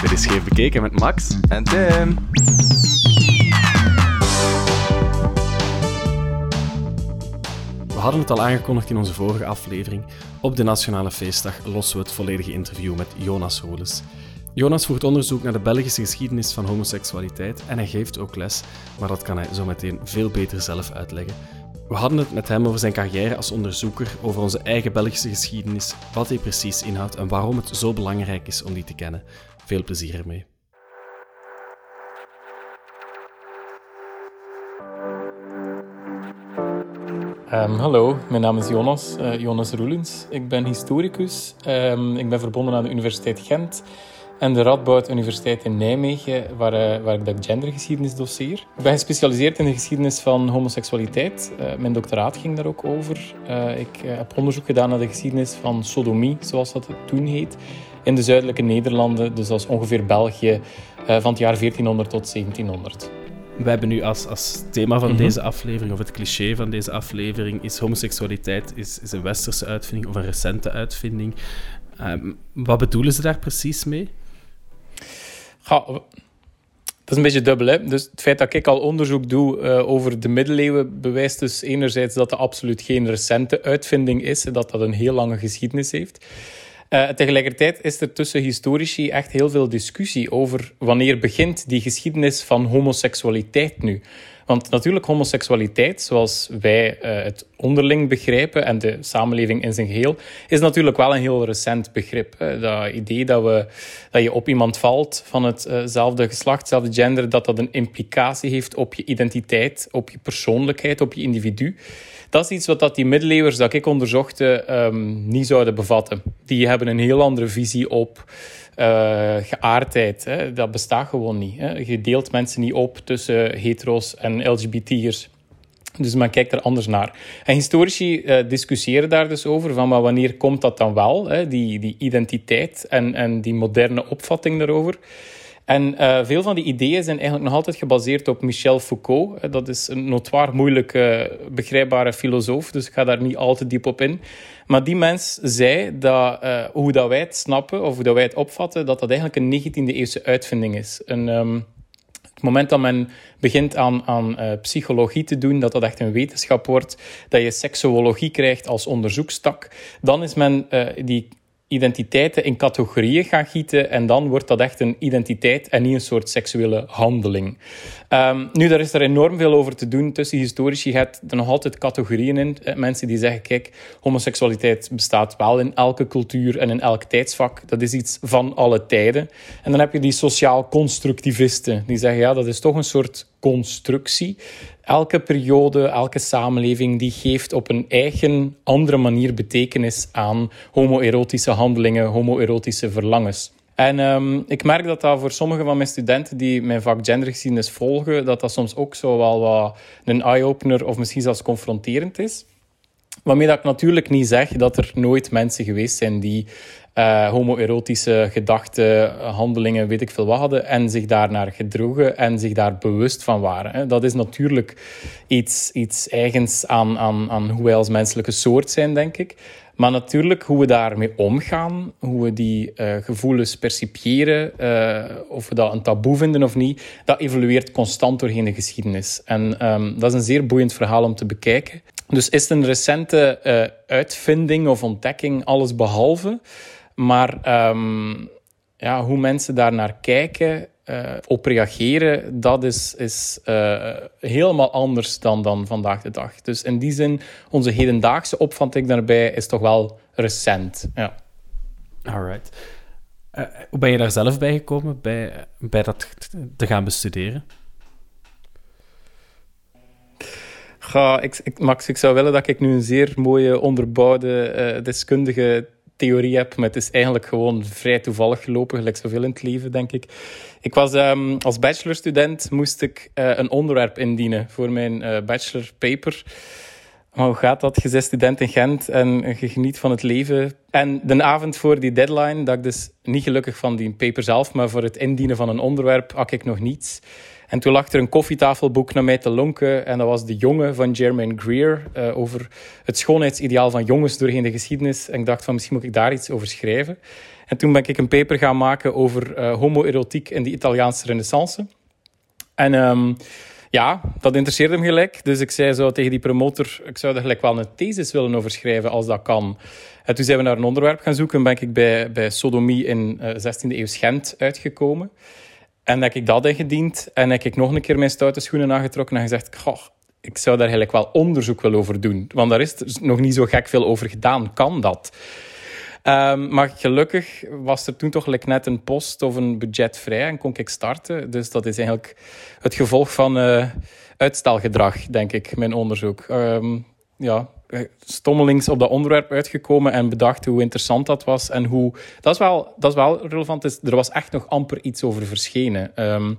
Dit is Scheef Bekeken met Max en Tim. We hadden het al aangekondigd in onze vorige aflevering. Op de Nationale Feestdag lossen we het volledige interview met Jonas Holes. Jonas voert onderzoek naar de Belgische geschiedenis van homoseksualiteit en hij geeft ook les, maar dat kan hij zo meteen veel beter zelf uitleggen. We hadden het met hem over zijn carrière als onderzoeker, over onze eigen Belgische geschiedenis, wat die precies inhoudt en waarom het zo belangrijk is om die te kennen. Veel plezier ermee. Um, hallo, mijn naam is Jonas, uh, Jonas Roelens. Ik ben historicus. Um, ik ben verbonden aan de Universiteit Gent en de Radboud Universiteit in Nijmegen, waar, uh, waar ik dat gendergeschiedenis doseer. Ik ben gespecialiseerd in de geschiedenis van homoseksualiteit. Uh, mijn doctoraat ging daar ook over. ik heb onderzoek gedaan naar de geschiedenis van sodomie, zoals dat toen heet, in de zuidelijke Nederlanden, dus dat is ongeveer België, van het jaar 1400 tot 1700. We hebben nu als, als thema van mhm. deze aflevering, of het cliché van deze aflevering, is homoseksualiteit is, is een westerse uitvinding of een recente uitvinding. Um, wat bedoelen ze daar precies mee? Dat is een beetje dubbel. Hè? Dus het feit dat ik al onderzoek doe uh, over de middeleeuwen bewijst dus enerzijds dat het absoluut geen recente uitvinding is, dat dat een heel lange geschiedenis heeft. Uh, tegelijkertijd is er tussen historici echt heel veel discussie over wanneer begint die geschiedenis van homoseksualiteit nu. Want natuurlijk, homoseksualiteit, zoals wij uh, het onderling begrijpen en de samenleving in zijn geheel, is natuurlijk wel een heel recent begrip. Dat idee dat, we, dat je op iemand valt van hetzelfde uh geslacht, hetzelfde gender, dat dat een implicatie heeft op je identiteit, op je persoonlijkheid, op je individu. Dat is iets wat dat die middeleeuwers dat ik onderzocht um, niet zouden bevatten. Die hebben een heel andere visie op uh, geaardheid. Hè. Dat bestaat gewoon niet. Hè. Je deelt mensen niet op tussen hetero's en LGBT'ers. Dus men kijkt er anders naar. En historici uh, discussiëren daar dus over, van maar wanneer komt dat dan wel, hè, die, die identiteit en, en die moderne opvatting daarover. En uh, veel van die ideeën zijn eigenlijk nog altijd gebaseerd op Michel Foucault. Dat is een notoir moeilijke, begrijpbare filosoof, dus ik ga daar niet al te diep op in. Maar die mens zei dat uh, hoe dat wij het snappen, of hoe dat wij het opvatten, dat dat eigenlijk een 19e-eeuwse uitvinding is. Een, het moment dat men begint aan, aan uh, psychologie te doen, dat dat echt een wetenschap wordt, dat je seksuologie krijgt als onderzoekstak, dan is men uh, die identiteiten in categorieën gaan gieten en dan wordt dat echt een identiteit en niet een soort seksuele handeling. Um, nu, daar is er enorm veel over te doen tussen historici. Je hebt er nog altijd categorieën in. Eh, mensen die zeggen, kijk, homoseksualiteit bestaat wel in elke cultuur en in elk tijdsvak. Dat is iets van alle tijden. En dan heb je die sociaal constructivisten. Die zeggen, ja, dat is toch een soort constructie. Elke periode, elke samenleving, die geeft op een eigen andere manier betekenis aan homoerotische handelingen, homoerotische verlangens. En um, ik merk dat dat voor sommige van mijn studenten die mijn vak gendergeschiedenis volgen, dat dat soms ook zo wel wat een eye-opener of misschien zelfs confronterend is. Waarmee dat ik natuurlijk niet zeg dat er nooit mensen geweest zijn die uh, homoerotische gedachten, handelingen, weet ik veel wat hadden, en zich daarnaar gedroegen en zich daar bewust van waren. Hè. Dat is natuurlijk iets, iets eigens aan, aan, aan hoe wij als menselijke soort zijn, denk ik. Maar natuurlijk, hoe we daarmee omgaan, hoe we die uh, gevoelens percipiëren, uh, of we dat een taboe vinden of niet, dat evolueert constant doorheen de geschiedenis. En um, dat is een zeer boeiend verhaal om te bekijken. Dus is het een recente uh, uitvinding of ontdekking alles behalve? Maar um, ja, hoe mensen daar naar kijken, uh, op reageren, dat is, is uh, helemaal anders dan, dan vandaag de dag. Dus in die zin, onze hedendaagse opvatting daarbij is toch wel recent. Ja. Alright. Uh, hoe ben je daar zelf bij gekomen, bij, bij dat te gaan bestuderen? Ga, ik, ik, Max, ik zou willen dat ik nu een zeer mooie, onderbouwde, deskundige theorie heb, maar het is eigenlijk gewoon vrij toevallig gelopen, gelijk zoveel in het leven, denk ik. Ik was um, als bachelorstudent, moest ik uh, een onderwerp indienen voor mijn uh, bachelorpaper. hoe gaat dat? Je bent student in Gent en je geniet van het leven. En de avond voor die deadline, dat ik dus niet gelukkig van die paper zelf, maar voor het indienen van een onderwerp, had ik nog niets. En toen lag er een koffietafelboek naar mij te lonken. En dat was De Jonge van Germaine Greer. Uh, over het schoonheidsideaal van jongens doorheen de geschiedenis. En ik dacht van misschien moet ik daar iets over schrijven. En toen ben ik een paper gaan maken over uh, homoerotiek in de Italiaanse renaissance. En um, ja, dat interesseerde hem gelijk. Dus ik zei zo tegen die promotor, ik zou er gelijk wel een thesis willen over schrijven als dat kan. En toen zijn we naar een onderwerp gaan zoeken. ben ik bij, bij sodomie in uh, 16e eeuw Gent uitgekomen. En heb ik dat ingediend. En heb ik nog een keer mijn stoute schoenen aangetrokken en gezegd... Goh, ik zou daar eigenlijk wel onderzoek willen over doen. Want daar is nog niet zo gek veel over gedaan. Kan dat? Um, maar gelukkig was er toen toch net een post of een budget vrij en kon ik starten. Dus dat is eigenlijk het gevolg van uh, uitstelgedrag, denk ik, mijn onderzoek. Um, ja, stommelings op dat onderwerp uitgekomen en bedacht hoe interessant dat was. En hoe... Dat is wel, dat is wel relevant. Er was echt nog amper iets over verschenen. Um,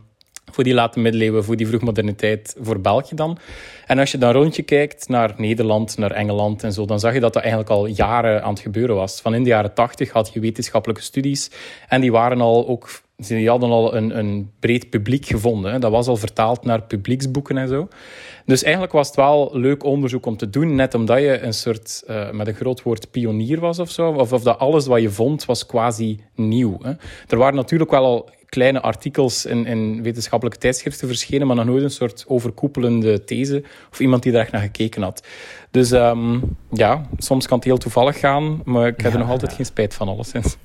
voor die late middeleeuwen, voor die vroegmoderniteit, voor België dan. En als je dan rondje kijkt naar Nederland, naar Engeland en zo, dan zag je dat dat eigenlijk al jaren aan het gebeuren was. Van in de jaren tachtig had je wetenschappelijke studies en die waren al ook, die hadden al een, een breed publiek gevonden. Dat was al vertaald naar publieksboeken en zo. Dus eigenlijk was het wel leuk onderzoek om te doen, net omdat je een soort, uh, met een groot woord, pionier was of zo. Of, of dat alles wat je vond was quasi nieuw. Hè. Er waren natuurlijk wel al kleine artikels in, in wetenschappelijke tijdschriften verschenen, maar nog nooit een soort overkoepelende these of iemand die daar echt naar gekeken had. Dus um, ja, soms kan het heel toevallig gaan, maar ik heb er nog altijd geen spijt van, alleszins.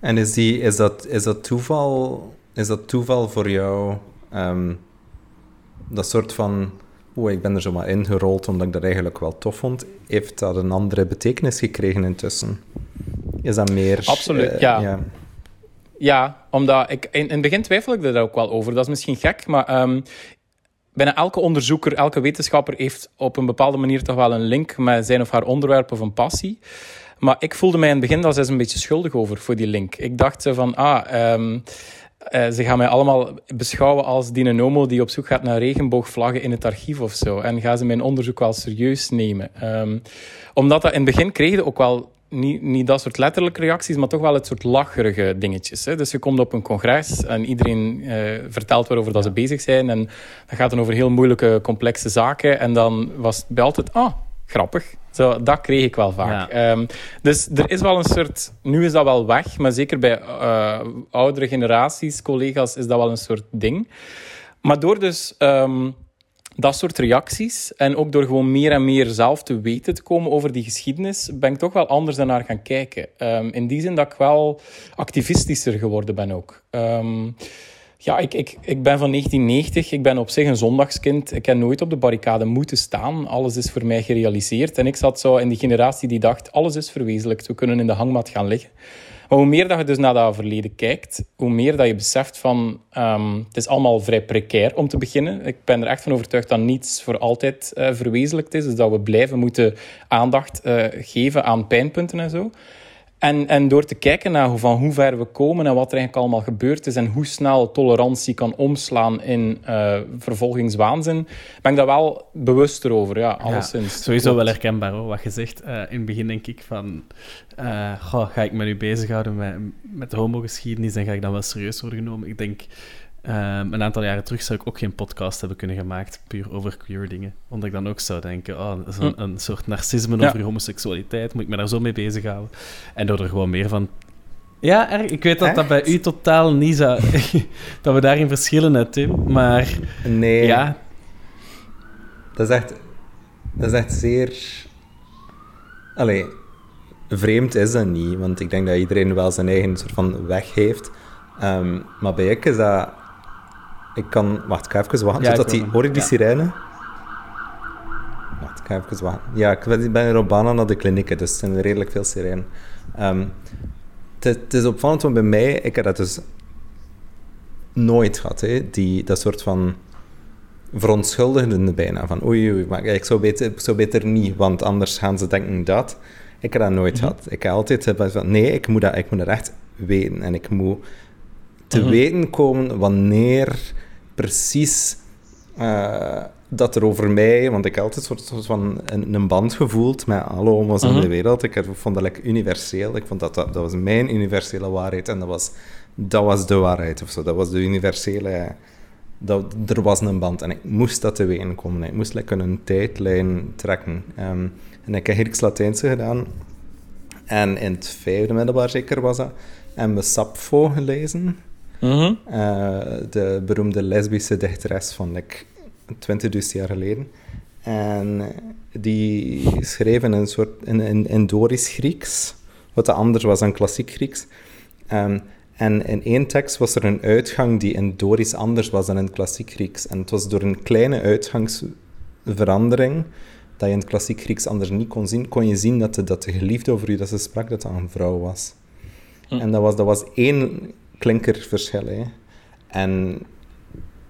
En is, die, is, dat, is, dat, toeval, is dat toeval voor jou, um, dat soort van oeh, ik ben er zomaar ingerold omdat ik dat eigenlijk wel tof vond. Heeft dat een andere betekenis gekregen intussen? Is dat meer... Absoluut, uh, ja. ja. Ja, omdat ik in, in het begin twijfel ik er ook wel over. Dat is misschien gek, maar um, bijna elke onderzoeker, elke wetenschapper heeft op een bepaalde manier toch wel een link met zijn of haar onderwerp of een passie. Maar ik voelde mij in het begin daar zelfs een beetje schuldig over, voor die link. Ik dacht van, ah, um, uh, ze gaan mij allemaal beschouwen als die nomo die op zoek gaat naar regenboogvlaggen in het archief of zo. En gaan ze mijn onderzoek wel serieus nemen. Um, omdat dat in het begin kreeg ook wel niet, niet dat soort letterlijke reacties, maar toch wel het soort lacherige dingetjes. Hè. Dus je komt op een congres en iedereen uh, vertelt waarover dat ze bezig zijn. En dat gaat dan over heel moeilijke, complexe zaken. En dan was het bij altijd, ah, grappig. Zo, dat kreeg ik wel vaak. Ja. Um, dus er is wel een soort... Nu is dat wel weg, maar zeker bij uh, oudere generaties, collega's, is dat wel een soort ding. Maar door dus... Um, dat soort reacties en ook door gewoon meer en meer zelf te weten te komen over die geschiedenis, ben ik toch wel anders naar gaan kijken. Um, in die zin dat ik wel activistischer geworden ben ook. Ja, ik, ik, ik ben van 1990. Ik ben op zich een zondagskind. Ik heb nooit op de barricade moeten staan. Alles is voor mij gerealiseerd. En ik zat zo in die generatie die dacht, alles is verwezenlijkt. We kunnen in de hangmat gaan liggen. Maar hoe meer dat je dus naar dat verleden kijkt, hoe meer dat je beseft van um, het is allemaal vrij precair om te beginnen. Ik ben er echt van overtuigd dat niets voor altijd uh, verwezenlijkt is. Dus dat we blijven moeten aandacht uh, geven aan pijnpunten en zo. En, en door te kijken naar van hoe ver we komen en wat er eigenlijk allemaal gebeurd is en hoe snel tolerantie kan omslaan in uh, vervolgingswaanzin, ben ik daar wel bewuster over. Ja, alleszins. Ja, sowieso wel herkenbaar hoor, wat je zegt. Uh, in het begin denk ik van, uh, goh, ga ik me nu bezighouden met, met de homogeschiedenis en ga ik dan wel serieus worden genomen? Ik denk Um, een aantal jaren terug zou ik ook geen podcast hebben kunnen gemaakt, puur over queer dingen. Omdat ik dan ook zou denken, oh, dat is een, hm. een soort narcisme ja. over homoseksualiteit, moet ik me daar zo mee bezighouden? En door er gewoon meer van... Ja, ik weet dat dat bij u totaal niet zou... dat we daarin verschillen, hè, Tim, maar... Nee. Ja. Dat is echt... Dat is echt zeer... Allee, vreemd is dat niet, want ik denk dat iedereen wel zijn eigen soort van weg heeft. Um, maar bij ik is dat ik kan... Wacht, ik ga even wachten. Ja, dat die... Hoor ik die sirene? Wacht, ik ga even wachten. Ja, ik ben in Robana naar de klinieken, dus er zijn redelijk veel sirenen. Um, het is opvallend, want bij mij... Ik heb dat dus nooit gehad, hè. Die, dat soort van verontschuldigende bijna. Van oei, oei, maar ik zou, beter, ik zou beter niet, want anders gaan ze denken dat. Ik heb dat nooit mm -hmm. gehad. Ik heb altijd van, nee, ik moet dat, ik moet dat echt weten. En ik moet te mm -hmm. weten komen wanneer precies uh, dat er over mij, want ik had altijd soort, soort van een, een, band gevoeld met alle homo's in de mhm. wereld. Ik vond dat like, universeel. Ik vond dat, dat dat was mijn universele waarheid en dat was, dat was de waarheid of zo. Dat was de universele. Dat, er was een band en ik moest dat te komen. Ik moest like, een tijdlijn trekken. Um, en ik heb Grieks Latijnse gedaan. En in het vijfde middelbaar zeker was dat. En we Sappho gelezen. Mm de beroemde lesbische dichteres van like, 20 jaar geleden. En die schreef in een soort in, in, in Dorisch Grieks, wat anders was dan klassiek Grieks. Um, en in één tekst was er een uitgang die in Dorisch anders was dan in klassiek Grieks. En het was door een kleine uitgangsverandering dat je in het klassiek Grieks anders niet kon zien, kon je zien dat de, dat de geliefde over u dat ze sprak, dat dat een vrouw was. Hm. En dat was, dat was één klinkerverschil. Hè. En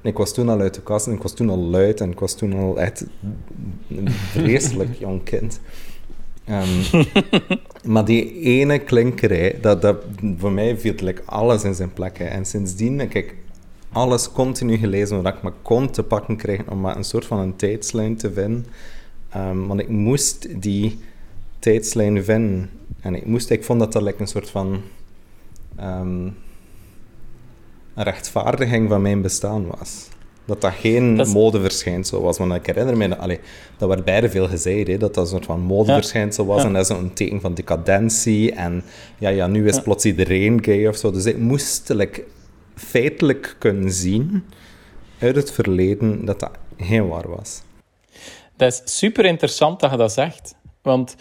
ik was toen al uit de kast en ik was toen al luid en ik was toen al echt een vreselijk jong kind. Um, maar die ene klinkerij, dat, dat, voor mij viel like, alles in zijn plek. Hè. En sindsdien heb ik alles continu gelezen wat ik me kon te pakken krijgen om maar een soort van een tijdslijn te vinden. Um, want ik moest die tijdslijn vinden. En ik, moest, ik vond dat dat like, een soort van... Um, een rechtvaardiging van mijn bestaan was. Dat dat geen dat is... modeverschijnsel was. Want ik herinner me, allee, dat werd beide veel gezegd, hè, dat dat een soort van modeverschijnsel was. En dat is een teken van decadentie. En ja, ja nu is ja. plots iedereen gay of zo. Dus ik moest like, feitelijk kunnen zien uit het verleden dat dat geen waar was. Dat is super interessant dat je dat zegt. Want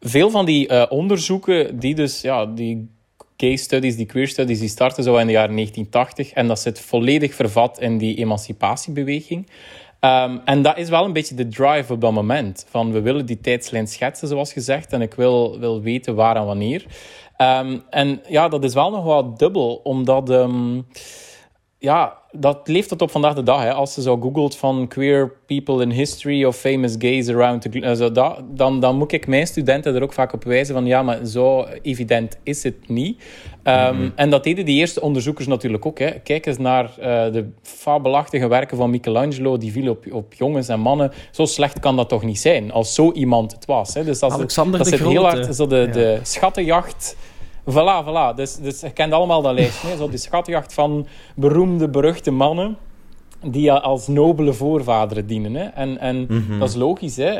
veel van die uh, onderzoeken die dus ja, die case studies, die queer studies, die starten zo in de jaren 1980. En dat zit volledig vervat in die emancipatiebeweging. Um, en dat is wel een beetje de drive op dat moment. Van we willen die tijdslijn schetsen, zoals gezegd. En ik wil, wil weten waar en wanneer. Um, en ja, dat is wel nog wat dubbel, omdat... Um, ja, dat leeft tot op vandaag de dag. Hè. Als je zo googelt van queer people in history of famous gays around the uh, dat, dan, dan moet ik mijn studenten er ook vaak op wijzen van ja, maar zo evident is het niet. Um, En dat deden die eerste onderzoekers natuurlijk ook. Hè. Kijk eens naar uh, de fabelachtige werken van Michelangelo, die viel op, op jongens en mannen. Zo slecht kan dat toch niet zijn, als zo iemand het was. Hè. Dus dat, Alexander dat de heel hard zo de, ja. de schattenjacht Voilà, voilà. Dus, dus je kent allemaal dat lijstje. Zo die schatjacht van beroemde, beruchte mannen die als nobele voorvaderen dienen. Hè. En, en mhm. dat is logisch. Hè.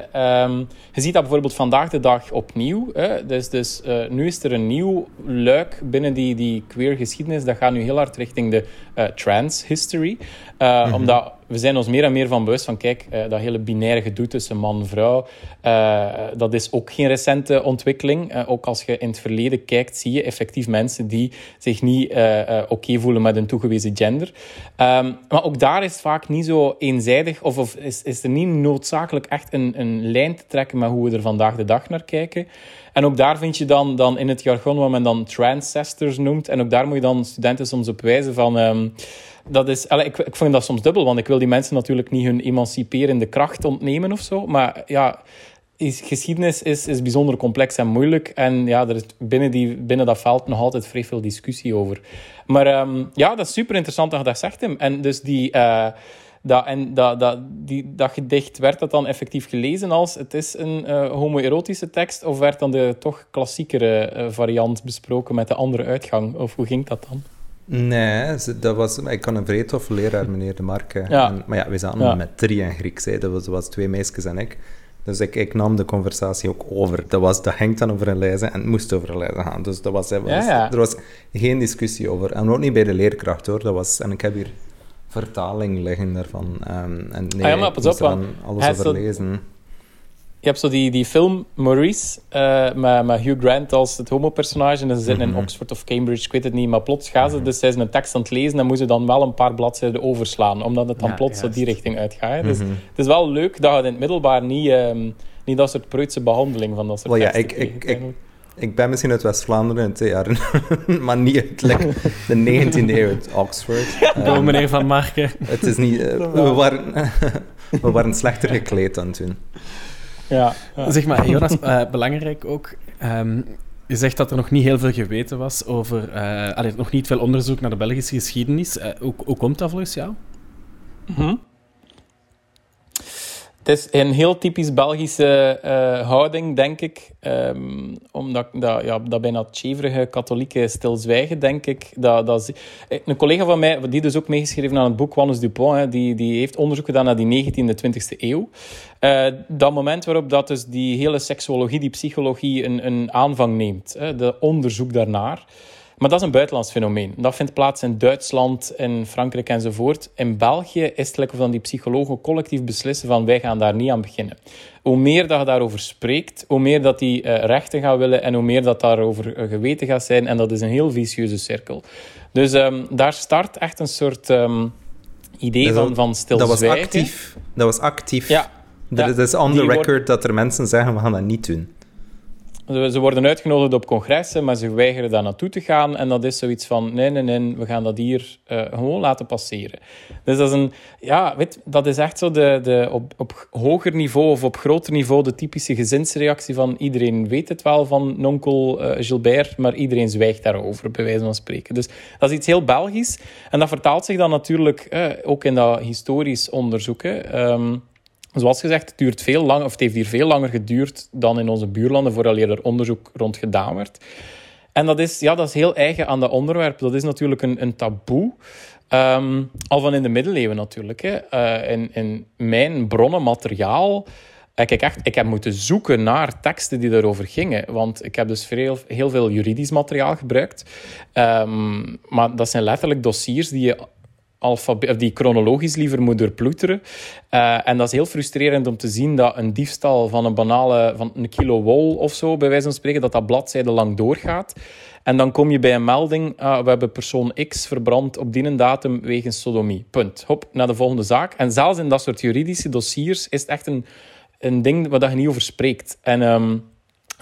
Um, je ziet dat bijvoorbeeld vandaag de dag opnieuw. Hè. Dus, dus uh, nu is er een nieuw luik binnen die, die queer geschiedenis. Dat gaat nu heel hard richting de uh, trans history. Uh, mm -hmm. Omdat we zijn ons meer en meer van bewust van, kijk, uh, dat hele binaire gedoe tussen man en vrouw, uh, dat is ook geen recente ontwikkeling. Uh, ook als je in het verleden kijkt, zie je effectief mensen die zich niet oké voelen met een toegewezen gender. Um, maar ook daar is het vaak niet zo eenzijdig, of, of is, is er niet noodzakelijk echt een, een lijn te trekken met hoe we er vandaag de dag naar kijken. En ook daar vind je dan, dan in het jargon wat men dan transcestors noemt. En ook daar moet je dan studenten soms op wijzen van... Um, dat is, ik, ik vind dat soms dubbel, want ik wil die mensen natuurlijk niet hun emanciperende kracht ontnemen of zo. Maar ja, is, geschiedenis is, is bijzonder complex en moeilijk. En ja, er is binnen, die, binnen dat veld nog altijd vrij veel discussie over. Maar um, ja, dat is super interessant dat je dat zegt, hem. En dus die... Uh, dat, en dat, dat, die, dat gedicht, werd dat dan effectief gelezen als het is een uh, homoerotische tekst? Of werd dan de toch klassiekere uh, variant besproken met de andere uitgang? Of hoe ging dat dan? Nee, dat was, ik kan een vrij toffe leraar, meneer De Marke. Ja. En, maar ja, we zaten ja. met drie in Grieks. Hè. Dat was, was twee meisjes en ik. Dus ik, ik nam de conversatie ook over. Dat, was, dat hangt dan over een lijst en het moest over een lijst gaan. Dus dat was, was, ja, ja. er was geen discussie over. En ook niet bij de leerkracht hoor. Dat was, en ik heb hier vertaling liggen daarvan. Um, en nee, ah, ja, maar pas op, alles over lezen je hebt zo die, die film Maurice uh, met, met Hugh Grant als het homopersonage. En ze zitten mm -hmm. in Oxford of Cambridge, ik weet het niet. Maar plots gaan ze, mm -hmm. dus zijn ze een tekst aan het lezen en moeten ze dan wel een paar bladzijden overslaan. Omdat het dan ja, plots zo die richting uitgaat. Mm -hmm. Dus het is wel leuk dat je in het middelbaar niet, um, niet dat soort preutse behandeling van dat soort well, ja, ik, ik, ik, ik ben misschien uit West-Vlaanderen in twee jaren, maar niet uit like, de 19e eeuw uit Oxford. Um, meneer Van Marken. Het is niet... Uh, we, waren, we waren slechter gekleed dan toen. Ja, ja. Zeg maar, Jonas, uh, belangrijk ook. Um, je zegt dat er nog niet heel veel geweten was over. Uh, allee, nog niet veel onderzoek naar de Belgische geschiedenis. Uh, hoe, hoe komt dat volgens jou? Mm -hmm. Het is een heel typisch Belgische uh, houding, denk ik. Um, omdat dat, ja, dat bijna tjeverige katholieke stilzwijgen, denk ik. Dat, dat, een collega van mij, die dus ook meegeschreven aan het boek, Wannes Dupont, die, die heeft onderzoek gedaan naar die 19e, 20e eeuw. Uh, dat moment waarop dat dus die hele seksuologie, die psychologie, een, een aanvang neemt. Hè, de onderzoek daarnaar. Maar dat is een buitenlands fenomeen. Dat vindt plaats in Duitsland, in Frankrijk enzovoort. In België is het lekker dan die psychologen collectief beslissen van wij gaan daar niet aan beginnen. Hoe meer dat je daarover spreekt, hoe meer dat die uh, rechten gaan willen en hoe meer dat daarover uh, geweten gaat zijn. En dat is een heel vicieuze cirkel. Dus um, daar start echt een soort um, idee van, van stilzwijgen. Dat was actief. Dat was actief. Ja. Dat ja, is on the record wordt... dat er mensen zeggen we gaan dat niet doen. Ze worden uitgenodigd op congressen, maar ze weigeren daar naartoe te gaan. En dat is zoiets van, nee, nee, nee, we gaan dat hier uh, gewoon laten passeren. Dus dat is een, ja, weet, dat is echt zo de, de, op, op hoger niveau of op groter niveau de typische gezinsreactie van iedereen weet het wel van nonkel uh, Gilbert, maar iedereen zwijgt daarover, bij wijze van spreken. Dus dat is iets heel Belgisch. En dat vertaalt zich dan natuurlijk uh, ook in dat historisch onderzoeken. Um, Zoals gezegd, het, duurt veel lang, of het heeft hier veel langer geduurd dan in onze buurlanden voordat er onderzoek rond gedaan werd. En dat is, ja, dat is heel eigen aan dat onderwerp. Dat is natuurlijk een, een taboe. Um, al van in de middeleeuwen natuurlijk. Hè. Uh, in, in mijn bronnenmateriaal... Eh, kijk, echt, ik heb moeten zoeken naar teksten die daarover gingen. Want ik heb dus veel, heel veel juridisch materiaal gebruikt. Um, maar dat zijn letterlijk dossiers die je die chronologisch liever moet doorploeteren. Uh, en dat is heel frustrerend om te zien dat een diefstal van een banale van een kilo wol of zo, bij wijze van spreken, dat dat bladzijde lang doorgaat. En dan kom je bij een melding, uh, we hebben persoon X verbrand op die datum wegens sodomie. Punt. Hop, naar de volgende zaak. En zelfs in dat soort juridische dossiers is het echt een, een ding waar je niet over spreekt. En um,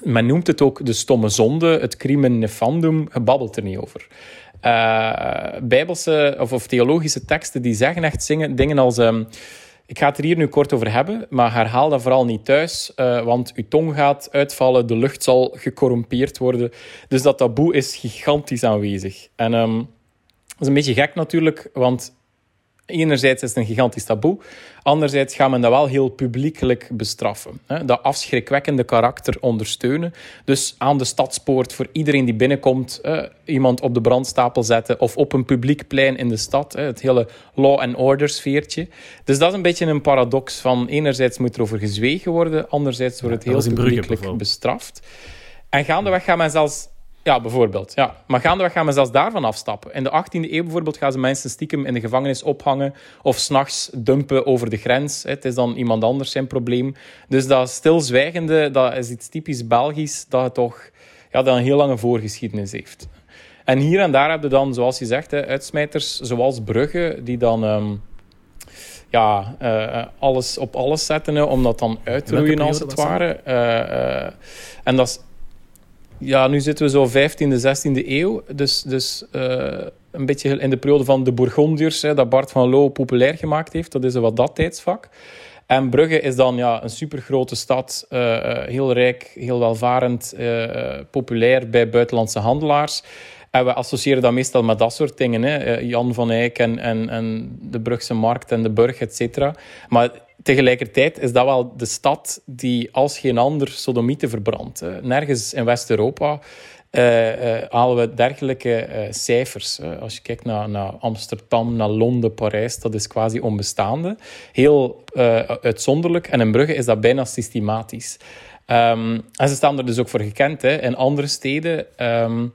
men noemt het ook de stomme zonde, het crimen nefandum, je babbelt er niet over. Uh, bijbelse of, of, theologische teksten die zeggen echt zingen, dingen als... Um, ik ga het er hier nu kort over hebben, maar herhaal dat vooral niet thuis, uh, want uw tong gaat uitvallen, de lucht zal gecorrumpeerd worden. Dus dat taboe is gigantisch aanwezig. En um, dat is een beetje gek natuurlijk, want Enerzijds is het een gigantisch taboe, anderzijds gaat men dat wel heel publiekelijk bestraffen. Hè? Dat afschrikwekkende karakter ondersteunen. Dus aan de stadspoort voor iedereen die binnenkomt, iemand op de brandstapel zetten of op een publiek plein in de stad. Hè? Het hele law and order sfeertje. Dus dat is een beetje een paradox van enerzijds moet er over gezwegen worden, anderzijds wordt het heel publiekelijk bestraft. En gaandeweg gaat men zelfs ja, bijvoorbeeld. Ja. Maar gaandeweg gaan we zelfs daarvan afstappen. In de 18e eeuw bijvoorbeeld gaan ze mensen stiekem in de gevangenis ophangen of s'nachts dumpen over de grens. Het is dan iemand anders zijn probleem. Dus dat stilzwijgende, dat is iets typisch Belgisch, dat het toch ja, dat een heel lange voorgeschiedenis heeft. En hier en daar heb je dan, zoals je zegt, uitsmijters zoals Brugge, die dan... Um, ja, uh, alles op alles zetten om dat dan uit te roeien, als het ware. Uh, uh, en dat is ja, nu zitten we zo 15e, 16e eeuw. Dus, dus uh, een beetje in de periode van de Bourgondiërs, hè, dat Bart van Loo populair gemaakt heeft. Dat is wat dat tijdsvak. En Brugge is dan ja, een supergrote stad, uh, heel rijk, heel welvarend, populair bij buitenlandse handelaars. En we associëren dat meestal met dat soort dingen. Hè. Jan van Eyck en, en, en de Brugse Markt en de Burg, et cetera. Maar tegelijkertijd is dat wel de stad die als geen ander sodomieten verbrandt. Nergens in West-Europa uh, uh, halen we dergelijke uh, cijfers. als je kijkt naar, naar, Amsterdam, naar Londen, Parijs, dat is quasi onbestaande. Heel uitzonderlijk. En in Brugge is dat bijna systematisch. Um, en ze staan er dus ook voor gekend. Hè. In andere steden... Um,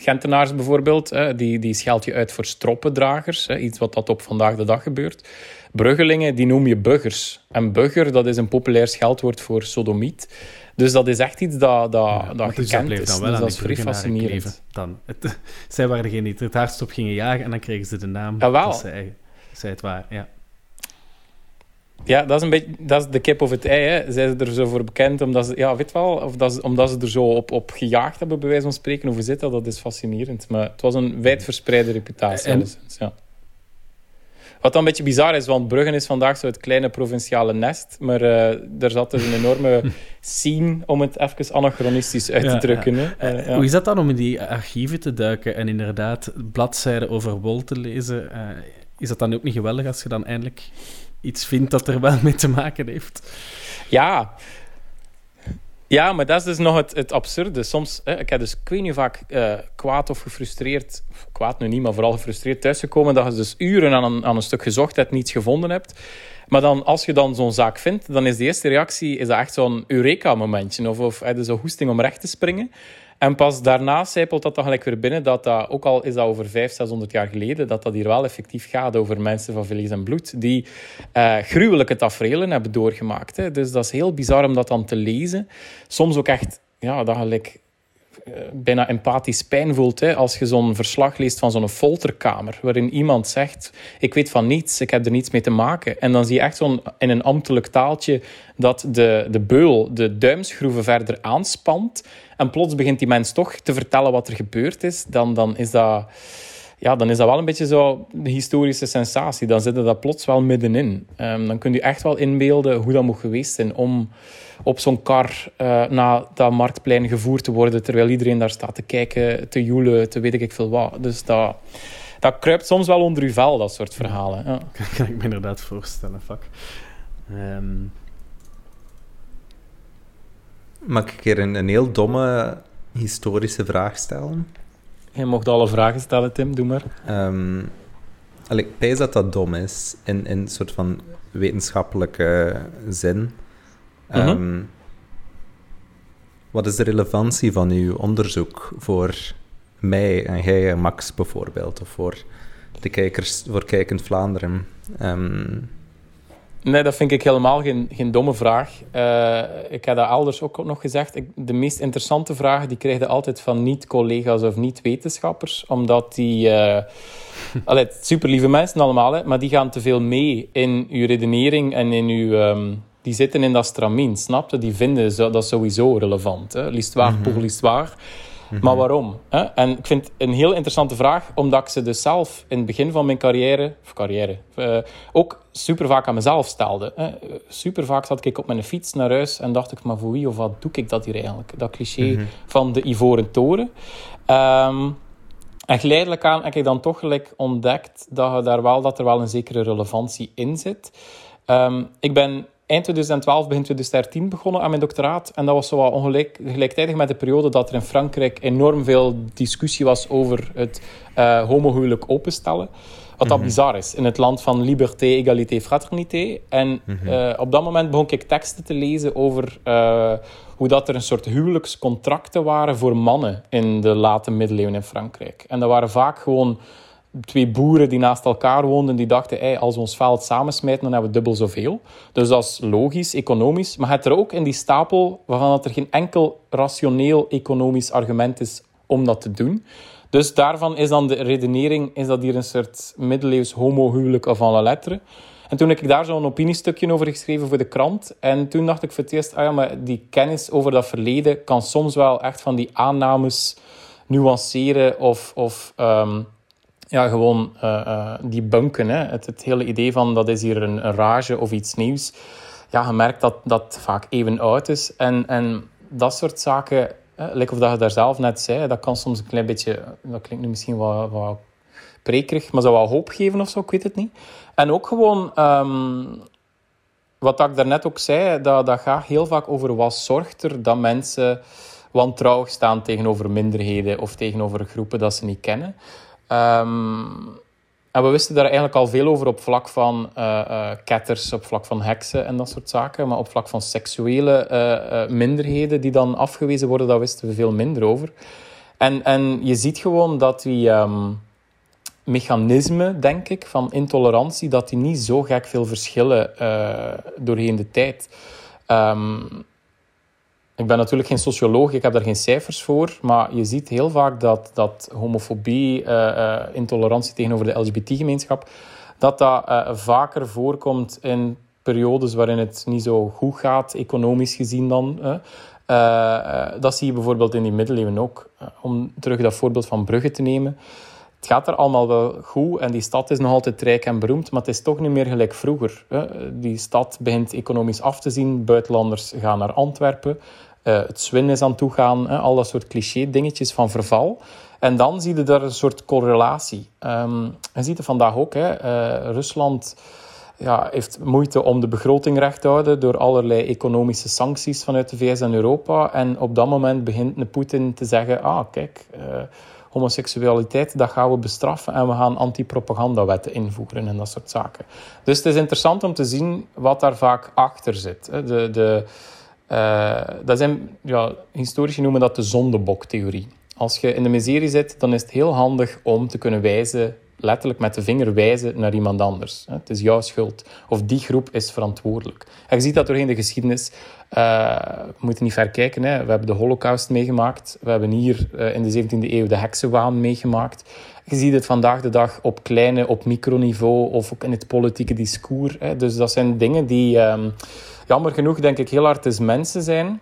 Gentenaars bijvoorbeeld, die, die scheld je uit voor stroppendragers. Iets wat dat op vandaag de dag gebeurt. Bruggelingen, die noem je buggers. En bugger, dat is een populair scheldwoord voor sodomiet. Dus dat is echt iets dat, dat, ja, dat dus gekend is. Dan wel dus dat is vrij fascinerend. Dan. Het, zij waren degene die het hardst op gingen jagen en dan kregen ze de naam. Jawel. Dat zij, zij het waar, ja. Ja, dat is een beetje dat is de kip of het ei. Hè. Zij ze er zo voor bekend omdat ze, ja, weet wel, of dat ze, omdat ze er zo op, op gejaagd hebben, bij wijze van spreken. Hoe zit dat? Dat is fascinerend. Maar het was een wijdverspreide reputatie. En, ja. Wat dan een beetje bizar is, want Bruggen is vandaag zo het kleine provinciale nest. Maar uh, er zat dus een enorme scene, om het even anachronistisch uit te drukken. Ja, uh, ja. Hoe is dat dan om in die archieven te duiken en inderdaad bladzijden over wol te lezen? Uh, is dat dan ook niet geweldig als je dan eindelijk iets vindt dat er wel mee te maken heeft. Ja, ja, maar dat is dus nog het, het absurde. Soms, hè, ik heb dus, ik weet vaak uh, kwaad of gefrustreerd, kwaad nu niet, maar vooral gefrustreerd thuisgekomen, dat je dus uren aan een, aan een stuk gezocht hebt, niets gevonden hebt. Maar dan, als je dan zo'n zaak vindt, dan is de eerste reactie is dat echt zo'n Eureka-momentje. Of, of heb je zo'n hoesting om recht te springen. En pas daarna zijpelt dat dan gelijk weer binnen, dat dat, ook al is dat over 500, 600 jaar geleden, dat dat hier wel effectief gaat over mensen van vlees en bloed, die uh, gruwelijke tafereelen hebben doorgemaakt. Hè. Dus dat is heel bizar om dat dan te lezen. Soms ook echt, ja, dat gelijk eh, bijna empathisch pijn voelt hè, als je zo'n verslag leest van zo'n folterkamer, waarin iemand zegt, ik weet van niets, ik heb er niets mee te maken. En dan zie je echt zo'n in een ambtelijk taaltje dat de, de beul de duimschroeven verder aanspant en plots begint die mens toch te vertellen wat er gebeurd is, dan, dan is dat ja, dan is dat wel een beetje zo de historische sensatie. Dan zit dat plots wel middenin. Um, dan kun je echt wel inbeelden hoe dat moet geweest zijn om op zo'n kar uh, naar dat marktplein gevoerd te worden, terwijl iedereen daar staat te kijken, te joelen, te weet ik veel wat. Dus dat, dat kruipt soms wel onder uw vel, dat soort verhalen. Ja. kan ik me inderdaad voorstellen, fuck. Um... Mag ik hier een, een heel domme historische vraag stellen? Je mocht alle vragen stellen, Tim, doe maar. Um, ik pijs dat dat dom is, in, in een soort van wetenschappelijke zin. Um, Wat is de relevantie van uw onderzoek voor mij en jij en Max bijvoorbeeld, of voor de kijkers, voor Kijkend Vlaanderen? Um, Nee, dat vind ik helemaal geen, geen domme vraag. Uh, ik heb dat elders ook nog gezegd. Ik, de meest interessante vragen die krijg je altijd van niet-collega's of niet-wetenschappers. Omdat die... Uh, allee, super lieve mensen allemaal, hè, maar die gaan te veel mee in uw redenering en in uw... Um, die zitten in dat stramien, snapte? Die vinden dat sowieso relevant. L'histoire mm -hmm. pour l'histoire. Mhm. Maar waarom? Hè? En ik vind het een heel interessante vraag, omdat ik ze dus zelf in het begin van mijn carrière, of carrière, uh, ook super vaak aan mezelf stelde. Hè? Super vaak zat ik op mijn fiets naar huis en dacht ik, maar voor wie of wat doe ik dat hier eigenlijk? Dat cliché mm -hmm. van de Ivoren Toren. Um, en geleidelijk aan heb ik dan toch gelijk ontdekt dat, daar wel, dat er wel een zekere relevantie in zit. Um, ik ben eind 2012, begin 2013 begonnen aan mijn doctoraat. En dat was zo ongelijk, gelijktijdig met de periode dat er in Frankrijk enorm veel discussie was over het uh, homohuwelijk openstellen. Wat dat mhm. bizar is. In het land van liberté, égalité, fraternité. En mm uh, op dat moment begon ik teksten te lezen over uh, hoe dat er een soort huwelijkscontracten waren voor mannen in de late middeleeuwen in Frankrijk. En dat waren vaak gewoon twee boeren die naast elkaar woonden, die dachten, hey, als we ons veld samensmijten, dan hebben we dubbel zoveel. Dus dat is logisch, economisch. Maar het er ook in die stapel waarvan dat er geen enkel rationeel economisch argument is om dat te doen. Dus daarvan is dan de redenering, is dat hier een soort middeleeuws homohuwelijk of la lettre. En toen heb ik daar zo'n opiniestukje over geschreven voor de krant. En toen dacht ik voor het eerst, ah ja, maar die kennis over dat verleden kan soms wel echt van die aannames nuanceren of, of um, ja, gewoon uh, die bunken. Hè. Het, het, hele idee van dat is hier een, een rage of iets nieuws. Ja, je merkt dat dat vaak even oud is. En, en dat soort zaken, hè, of dat je daar zelf net zei, dat kan soms een klein beetje... Dat klinkt nu misschien wat, wat prekerig, maar zou wel hoop geven of zo, ik weet het niet. En ook gewoon... Um, wat ik daarnet ook zei, dat, dat gaat heel vaak over wat zorgt er dat mensen wantrouwig staan tegenover minderheden of tegenover groepen dat ze niet kennen. Um, en we wisten daar eigenlijk al veel over op vlak van uh, ketters, op vlak van heksen en dat soort zaken. Maar op vlak van seksuele uh, minderheden die dan afgewezen worden, daar wisten we veel minder over. En, en je ziet gewoon dat die um, mechanismen, denk ik, van intolerantie, dat die niet zo gek veel verschillen doorheen de tijd. Um, ik ben natuurlijk geen socioloog, ik heb daar geen cijfers voor, maar je ziet heel vaak dat, dat homofobie, uh, uh, intolerantie tegenover de LGBT-gemeenschap, dat dat uh, vaker voorkomt in periodes waarin het niet zo goed gaat, economisch gezien dan. dat zie je bijvoorbeeld in die middeleeuwen ook. om terug dat voorbeeld van Brugge te nemen. Het gaat er allemaal wel goed en die stad is nog altijd rijk en beroemd, maar het is toch niet meer gelijk vroeger. Die stad begint economisch af te zien, buitenlanders gaan naar Antwerpen. Eh, het zwin is aan toe gaan, al dat soort cliché dingetjes van verval. En dan zie je daar een soort correlatie. Um, je ziet het vandaag ook. Hè. Uh, Rusland ja, heeft moeite om de begroting recht te houden door allerlei economische sancties vanuit de VS en Europa. En op dat moment begint Poetin te zeggen: Ah, kijk, uh, homoseksualiteit, dat gaan we bestraffen en we gaan anti-propagandawetten invoeren en dat soort zaken. Dus het is interessant om te zien wat daar vaak achter zit. De, de, uh, dat zijn, ja, historici noemen dat de zondeboktheorie. Als je in de miserie zit, dan is het heel handig om te kunnen wijzen letterlijk met de vinger wijzen naar iemand anders. Het is jouw schuld. Of die groep is verantwoordelijk. En je ziet dat doorheen de geschiedenis. Uh, we moeten niet ver kijken. Hè. We hebben de holocaust meegemaakt. We hebben hier uh, in de 17e eeuw de heksenwaan meegemaakt. Je ziet het vandaag de dag op kleine, op microniveau of ook in het politieke discours. Hè. Dus dat zijn dingen die, um, jammer genoeg, denk ik, heel hard is mensen zijn.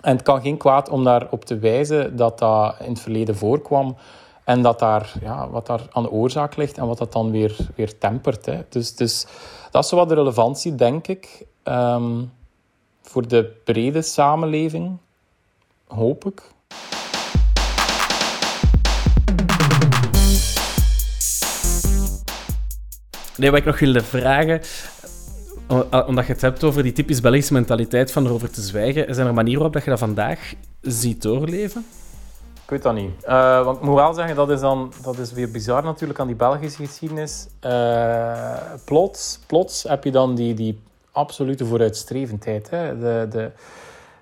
En het kan geen kwaad om daarop te wijzen dat dat in het verleden voorkwam. En dat daar, ja, wat daar aan de oorzaak ligt en wat dat dan weer, weer tempert. Hè. Dus, dus dat is wat de relevantie, denk ik, um, voor de brede samenleving. Hoop ik. Nee, wat ik nog wilde vragen, omdat je het hebt over die typisch Belgische mentaliteit van erover te zwijgen, zijn er manieren waarop dat je dat vandaag ziet doorleven? Ik weet dat niet. Uh, want ik moet wel zeggen, dat is, dan, dat is weer bizar natuurlijk aan die Belgische geschiedenis. Uh, plots, plots heb je dan die, die absolute vooruitstrevendheid. Hè. De, de,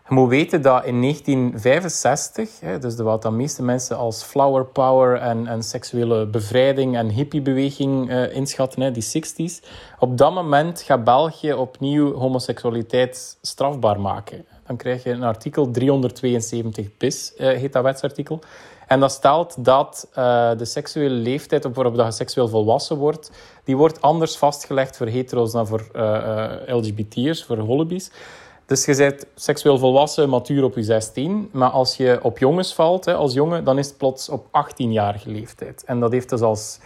je moet weten dat in 1965, hè, dus de, wat de meeste mensen als flower power en, en seksuele bevrijding en hippiebeweging uh, inschatten, hè, die 60s, op dat moment gaat België opnieuw homoseksualiteit strafbaar maken. Dan krijg je een artikel 372 bis, uh, heet dat wetsartikel. En dat stelt dat uh, de seksuele leeftijd waarop dat je seksueel volwassen wordt, die wordt anders vastgelegd voor hetero's dan voor uh, LGBT'ers, voor holibies. Dus je bent seksueel volwassen, matuur op je 16. Maar als je op jongens valt, hè, als jongen, dan is het plots op 18-jarige leeftijd. En dat heeft dus als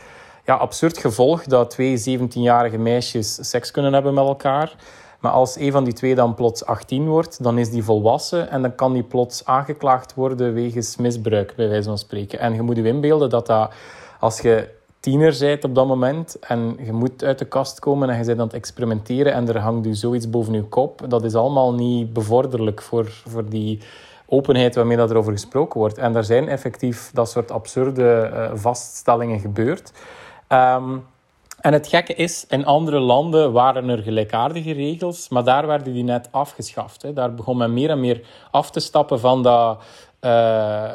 ja, absurd gevolg dat twee 17-jarige meisjes seks kunnen hebben met elkaar. Maar als een van die twee dan plots 18 wordt, dan is die volwassen en dan kan die plots aangeklaagd worden wegens misbruik, bij wijze van spreken. En je moet je inbeelden dat dat, als je tiener bent op dat moment en je moet uit de kast komen en je bent aan het experimenteren en er hangt u zoiets boven je kop, dat is allemaal niet bevorderlijk voor, voor die openheid waarmee dat er over gesproken wordt. En er zijn effectief dat soort absurde uh, vaststellingen gebeurd. Um, en het gekke is, in andere landen waren er gelijkaardige regels, maar daar werden die net afgeschaft. Hè. Daar begon men meer en meer af te stappen van dat, uh,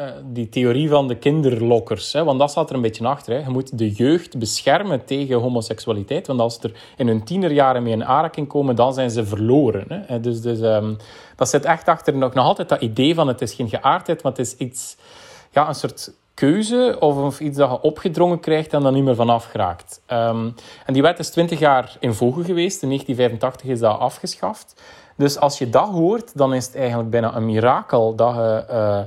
uh, die theorie van de kinderlokkers. Hè. Want dat staat er een beetje achter. Hè. Je moet de jeugd beschermen tegen homoseksualiteit. Want als ze er in hun tienerjaren mee in aanraking komen, dan zijn ze verloren. Hè. Dus, dus um, dat zit echt achter nog, nog altijd dat idee van het is geen geaardheid, maar het is iets, ja, een soort keuze of, of iets dat je opgedrongen krijgt en dan niet meer vanaf geraakt. Um, en die wet is 20 jaar in voege geweest. In 1985 is dat afgeschaft. Dus als je dat hoort, dan is het eigenlijk bijna een mirakel dat je uh,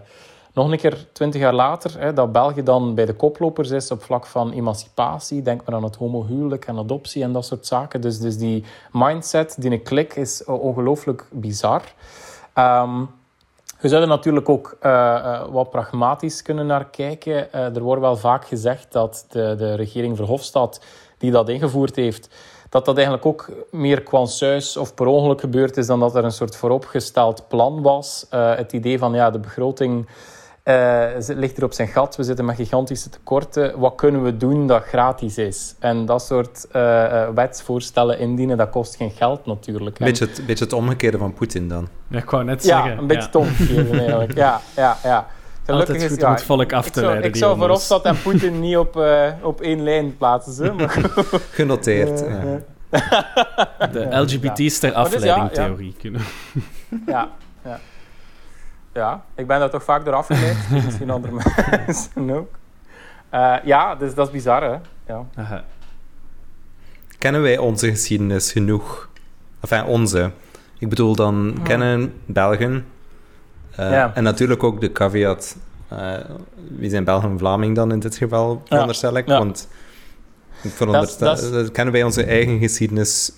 nog een keer 20 jaar later, hè, dat België dan bij de koplopers is op vlak van emancipatie. Denk maar aan het homohuwelijk en adoptie en dat soort zaken. Dus, dus die mindset, die een klik, is ongelooflijk bizar. Um, we zouden natuurlijk ook uh, uh, wat pragmatisch kunnen naar kijken. Uh, er wordt wel vaak gezegd dat de, de regering Verhofstadt, die dat ingevoerd heeft, dat dat eigenlijk ook meer kwansuis of per ongeluk gebeurd is dan dat er een soort vooropgesteld plan was. het idee van ja, de begroting uh, ligt er op zijn gat. We zitten met gigantische tekorten. Wat kunnen we doen dat gratis is? En dat soort uh, wetsvoorstellen indienen, dat kost geen geld natuurlijk. Beetje het, beetje het omgekeerde van Poetin dan. Ja, ik wou net zeggen. Ja, een beetje ja. het omgekeerde eigenlijk. Ja, ja, ja. Gelukkig Altijd goed is, om het volk af te ik leiden. Ik zou Verhofstadt en Poetin niet op, uh, op één lijn plaatsen. Maar... Genoteerd. ja. De LGBT-ster afleiding-theorie. Ja, ja. ja. Ja, ik ben daar toch vaak door afgeleid. Misschien andere mensen ook. Uh, ja, dus dat is bizar, hè. Ja. Aha. Kennen wij onze geschiedenis genoeg? Enfin, onze. Ik bedoel dan, ja. kennen Belgen. Uh, ja. En natuurlijk ook de caveat... Uh, wie zijn Belgen en Vlaming dan in dit geval, veronderstel ik? Want ik veronderstel, dat... kennen wij onze eigen geschiedenis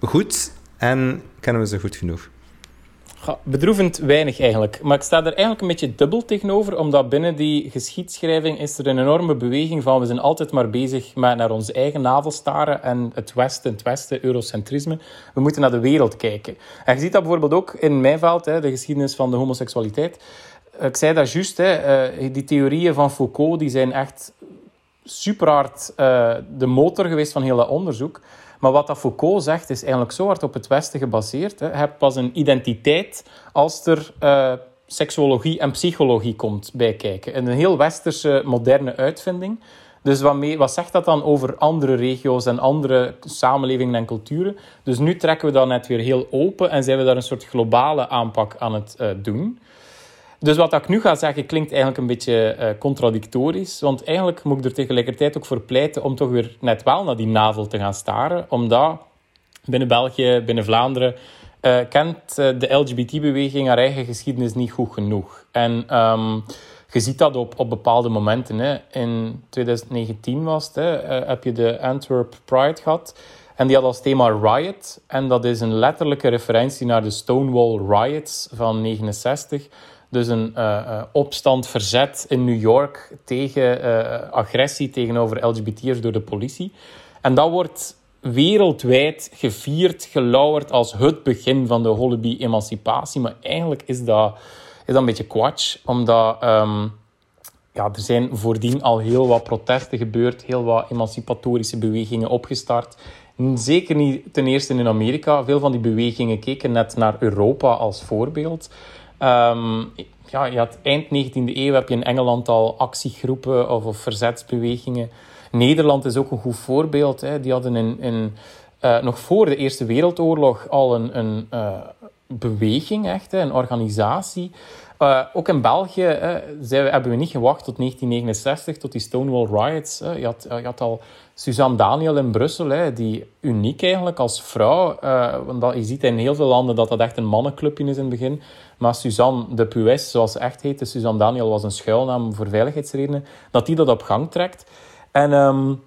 goed en kennen we ze goed genoeg? Bedroevend weinig eigenlijk. Maar ik sta er eigenlijk een beetje dubbel tegenover, omdat binnen die geschiedschrijving is er een enorme beweging van we zijn altijd maar bezig met naar onze eigen navel staren en het Westen, het Westen, eurocentrisme. We moeten naar de wereld kijken. En je ziet dat bijvoorbeeld ook in mijn veld, hè, de geschiedenis van de homoseksualiteit. Ik zei dat juist, eh, die theorieën van Foucault die zijn echt super hard uh, de motor geweest van heel dat onderzoek. Maar wat dat Foucault zegt, is eigenlijk zo hard op het Westen gebaseerd. Hè. Je hebt pas een identiteit als er uh, seksuologie en psychologie komt bij kijken. Een heel westerse, moderne uitvinding. Dus wat, mee, wat zegt dat dan over andere regio's en andere samenlevingen en culturen? Dus nu trekken we dat net weer heel open en zijn we daar een soort globale aanpak aan het uh, doen. Dus wat ik nu ga zeggen klinkt eigenlijk een beetje uh, contradictorisch. Want eigenlijk moet ik er tegelijkertijd ook voor pleiten om toch weer net wel naar die navel te gaan staren. Omdat binnen België, binnen Vlaanderen, uh, kent uh, de LGBT-beweging haar eigen geschiedenis niet goed genoeg. En um, je ziet dat op, op bepaalde momenten. Hè. In 2019 was het, hè, heb je de Antwerp Pride gehad. En die had als thema Riot. En dat is een letterlijke referentie naar de Stonewall Riots van 69 dus een uh, opstand, verzet in New York tegen uh, agressie tegenover LGBT'ers door de politie. En dat wordt wereldwijd gevierd, gelauwerd als het begin van de Holibi-emancipatie. Maar eigenlijk is dat, is dat een beetje kwatsch, omdat um, ja, er zijn voordien al heel wat protesten gebeurd, heel wat emancipatorische bewegingen opgestart. Zeker niet ten eerste in Amerika. Veel van die bewegingen keken net naar Europa als voorbeeld. Um, ja, je had eind 19e eeuw heb je in Engeland al actiegroepen of, of verzetsbewegingen. Nederland is ook een goed voorbeeld. Hè. Die hadden in, in, uh, nog voor de Eerste Wereldoorlog al een, een uh, beweging, echt, hè, een organisatie. Uh, ook in België hebben we niet gewacht tot 1969, tot die Stonewall Riots. Hè. Je, had, je had al Suzanne Daniel in Brussel, hè, die uniek eigenlijk als vrouw. Want dat, je ziet in heel veel landen dat dat echt een mannenclubje is in het begin. Maar Suzanne de Puis, zoals ze echt heette, Suzanne Daniel was een schuilnaam voor veiligheidsredenen, dat die dat op gang trekt. En um,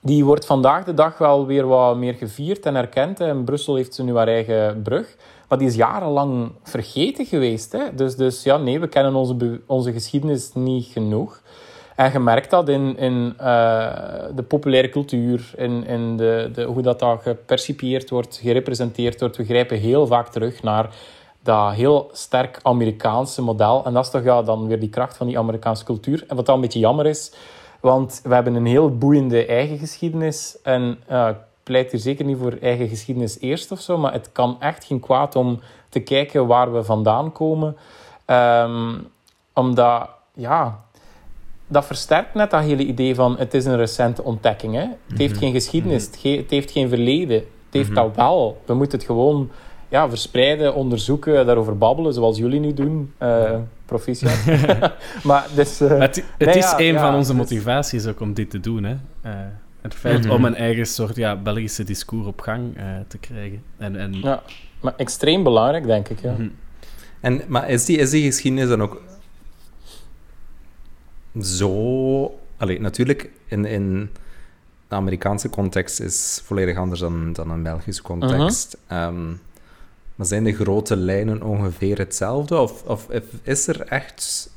die wordt vandaag de dag wel weer wat meer gevierd en erkend. In Brussel heeft ze nu haar eigen brug. Maar die is jarenlang vergeten geweest. Hè? Dus, dus ja, nee, we kennen onze, onze geschiedenis niet genoeg. En je merkt dat in, in uh, de populaire cultuur, in, in de, de, hoe dat, dat gepercipieerd wordt, gerepresenteerd wordt. We grijpen heel vaak terug naar dat heel sterk Amerikaanse model. En dat is toch ja, dan weer die kracht van die Amerikaanse cultuur. En wat dan een beetje jammer is, want we hebben een heel boeiende eigen geschiedenis. En uh, ik pleit hier zeker niet voor eigen geschiedenis eerst of zo, maar het kan echt geen kwaad om te kijken waar we vandaan komen. Um, omdat, ja, dat versterkt net dat hele idee van het is een recente ontdekking. Hè? Het heeft mhm. geen geschiedenis, het, ge het, heeft geen verleden. Het heeft mm -hmm. dat wel. We moeten het gewoon ja, verspreiden, onderzoeken, daarover babbelen, zoals jullie nu doen. Uh, proficiat. maar dus, uh, het, het nee, is ja, een ja, van onze dus... motivaties ook om dit te doen. Hè? Uh, het feit mm -hmm. om een eigen soort ja, Belgische discours op gang te krijgen. En, en... Ja, maar extreem belangrijk, denk ik. Ja. Mm -hmm. en, maar is die, is die geschiedenis dan ook zo... Allee, natuurlijk, in, in de Amerikaanse context is volledig anders dan, dan een Belgische context. Um, maar zijn de grote lijnen ongeveer hetzelfde? Of, of is er echt...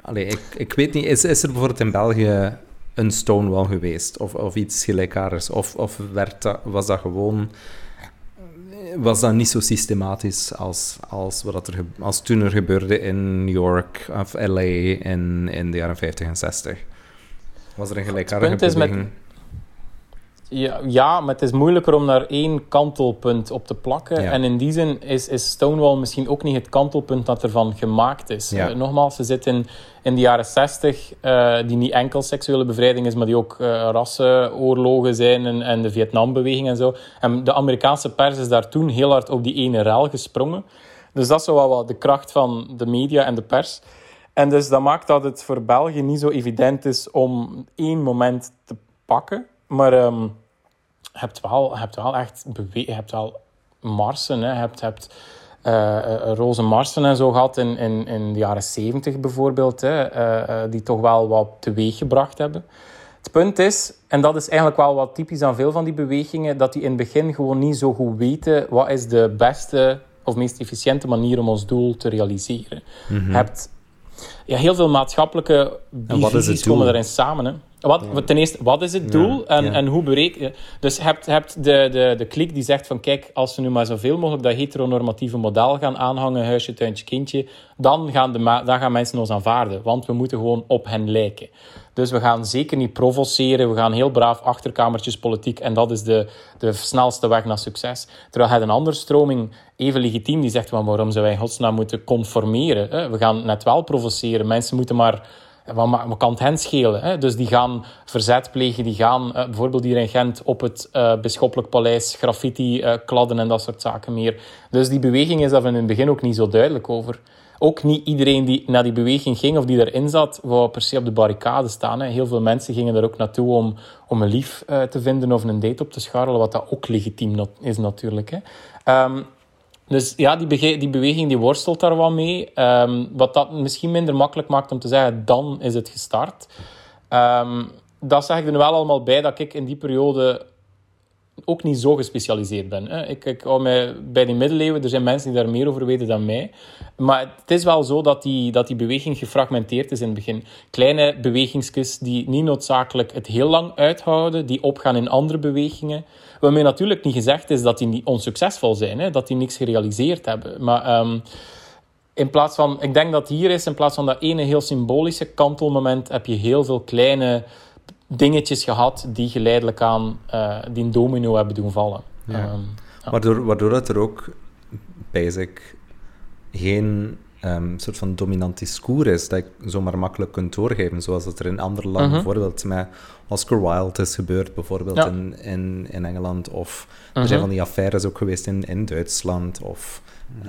Allee, ik, ik weet niet, is, is er bijvoorbeeld in België een Stonewall geweest? Of, of iets gelijkaardigs? Of, of werd dat, was dat gewoon... Was dat niet zo systematisch als, als, wat er, als toen er gebeurde in New York of LA in, in de jaren 50 en 60? Was er een gelijkaardige beweging? Ja, ja, maar het is moeilijker om daar één kantelpunt op te plakken. Ja. En in die zin is, is Stonewall misschien ook niet het kantelpunt dat ervan gemaakt is. Ja. Uh, nogmaals, ze zitten in, in de jaren 60, uh, die niet enkel seksuele bevrijding is, maar die ook uh, rassenoorlogen zijn en, en de Vietnambeweging en zo. En de Amerikaanse pers is daar toen heel hard op die ene ruil gesprongen. Dus dat is zo wel wat de kracht van de media en de pers. En dus dat maakt dat het voor België niet zo evident is om één moment te pakken. Maar um, je hebt wel, hebt wel echt hebt wel marsen. Hè. Je hebt, hebt uh, roze marsen en zo gehad in, in, in de jaren zeventig bijvoorbeeld. Hè, uh, uh, die toch wel wat teweeg gebracht hebben. Het punt is, en dat is eigenlijk wel wat typisch aan veel van die bewegingen, dat die in het begin gewoon niet zo goed weten wat is de beste of meest efficiënte manier om ons doel te realiseren. Je hebt ja, heel veel maatschappelijke visies komen daarin samen. Hè. Wat, Ten eerste, wat is het doel en, en hoe bereiken je... Dus je hebt, hebt de, de, de klik die zegt van kijk, als we nu maar zoveel mogelijk dat heteronormatieve model gaan aanhangen, huisje, tuintje, kindje, dan gaan, de, dan gaan mensen ons aanvaarden. Want we moeten gewoon op hen lijken. Dus we gaan zeker niet provoceren. We gaan heel braaf achterkamertjes politiek. En dat is de, de snelste weg naar succes. Terwijl je een andere stroming, even legitiem, die zegt: waarom zouden wij in godsnaam moeten conformeren? We gaan net wel provoceren. Mensen moeten maar. Wat kan het hen schelen? Hè? Dus die gaan verzet plegen, die gaan uh, bijvoorbeeld hier in Gent op het uh, Bisschoppelijk Paleis graffiti uh, kladden en dat soort zaken meer. Dus die beweging is daar in het begin ook niet zo duidelijk over ook niet iedereen die naar die beweging ging of die erin zat, wou per se op de barricade staan. Hè. Heel veel mensen gingen er ook naartoe om, om een lief te vinden of een date op te scharrelen, wat dat ook legitiem is natuurlijk. Hè. Um, dus ja, die, die, beweging die worstelt daar wat mee. Um, wat dat misschien minder makkelijk maakt om te zeggen, dan is het gestart. Um, dat zeg ik er wel allemaal bij, dat ik in die periode ook niet zo gespecialiseerd ben. Hè. Ik, ik hou mij bij die middeleeuwen, er zijn mensen die daar meer over weten dan mij. Maar het is wel zo dat die, dat die beweging gefragmenteerd is in het begin. Kleine bewegingsjes die niet noodzakelijk het heel lang uithouden, die opgaan in andere bewegingen. Waarmee natuurlijk niet gezegd is dat die niet onsuccesvol zijn, hè, dat die niks gerealiseerd hebben. Maar... Um, in plaats van, ik denk dat hier is, in plaats van dat ene heel symbolische kantelmoment, heb je heel veel kleine dingetjes gehad die geleidelijk aan uh, die domino hebben doen vallen. Ja. Um, ja. Waardoor, waardoor dat er ook, basic, geen um, soort van dominant discours is dat je zomaar makkelijk kunt doorgeven, zoals het er in andere landen, -huh. bijvoorbeeld met Oscar Wilde is gebeurd, bijvoorbeeld ja. in, in, in Engeland, of er zijn van die affaires ook geweest in, in Duitsland, of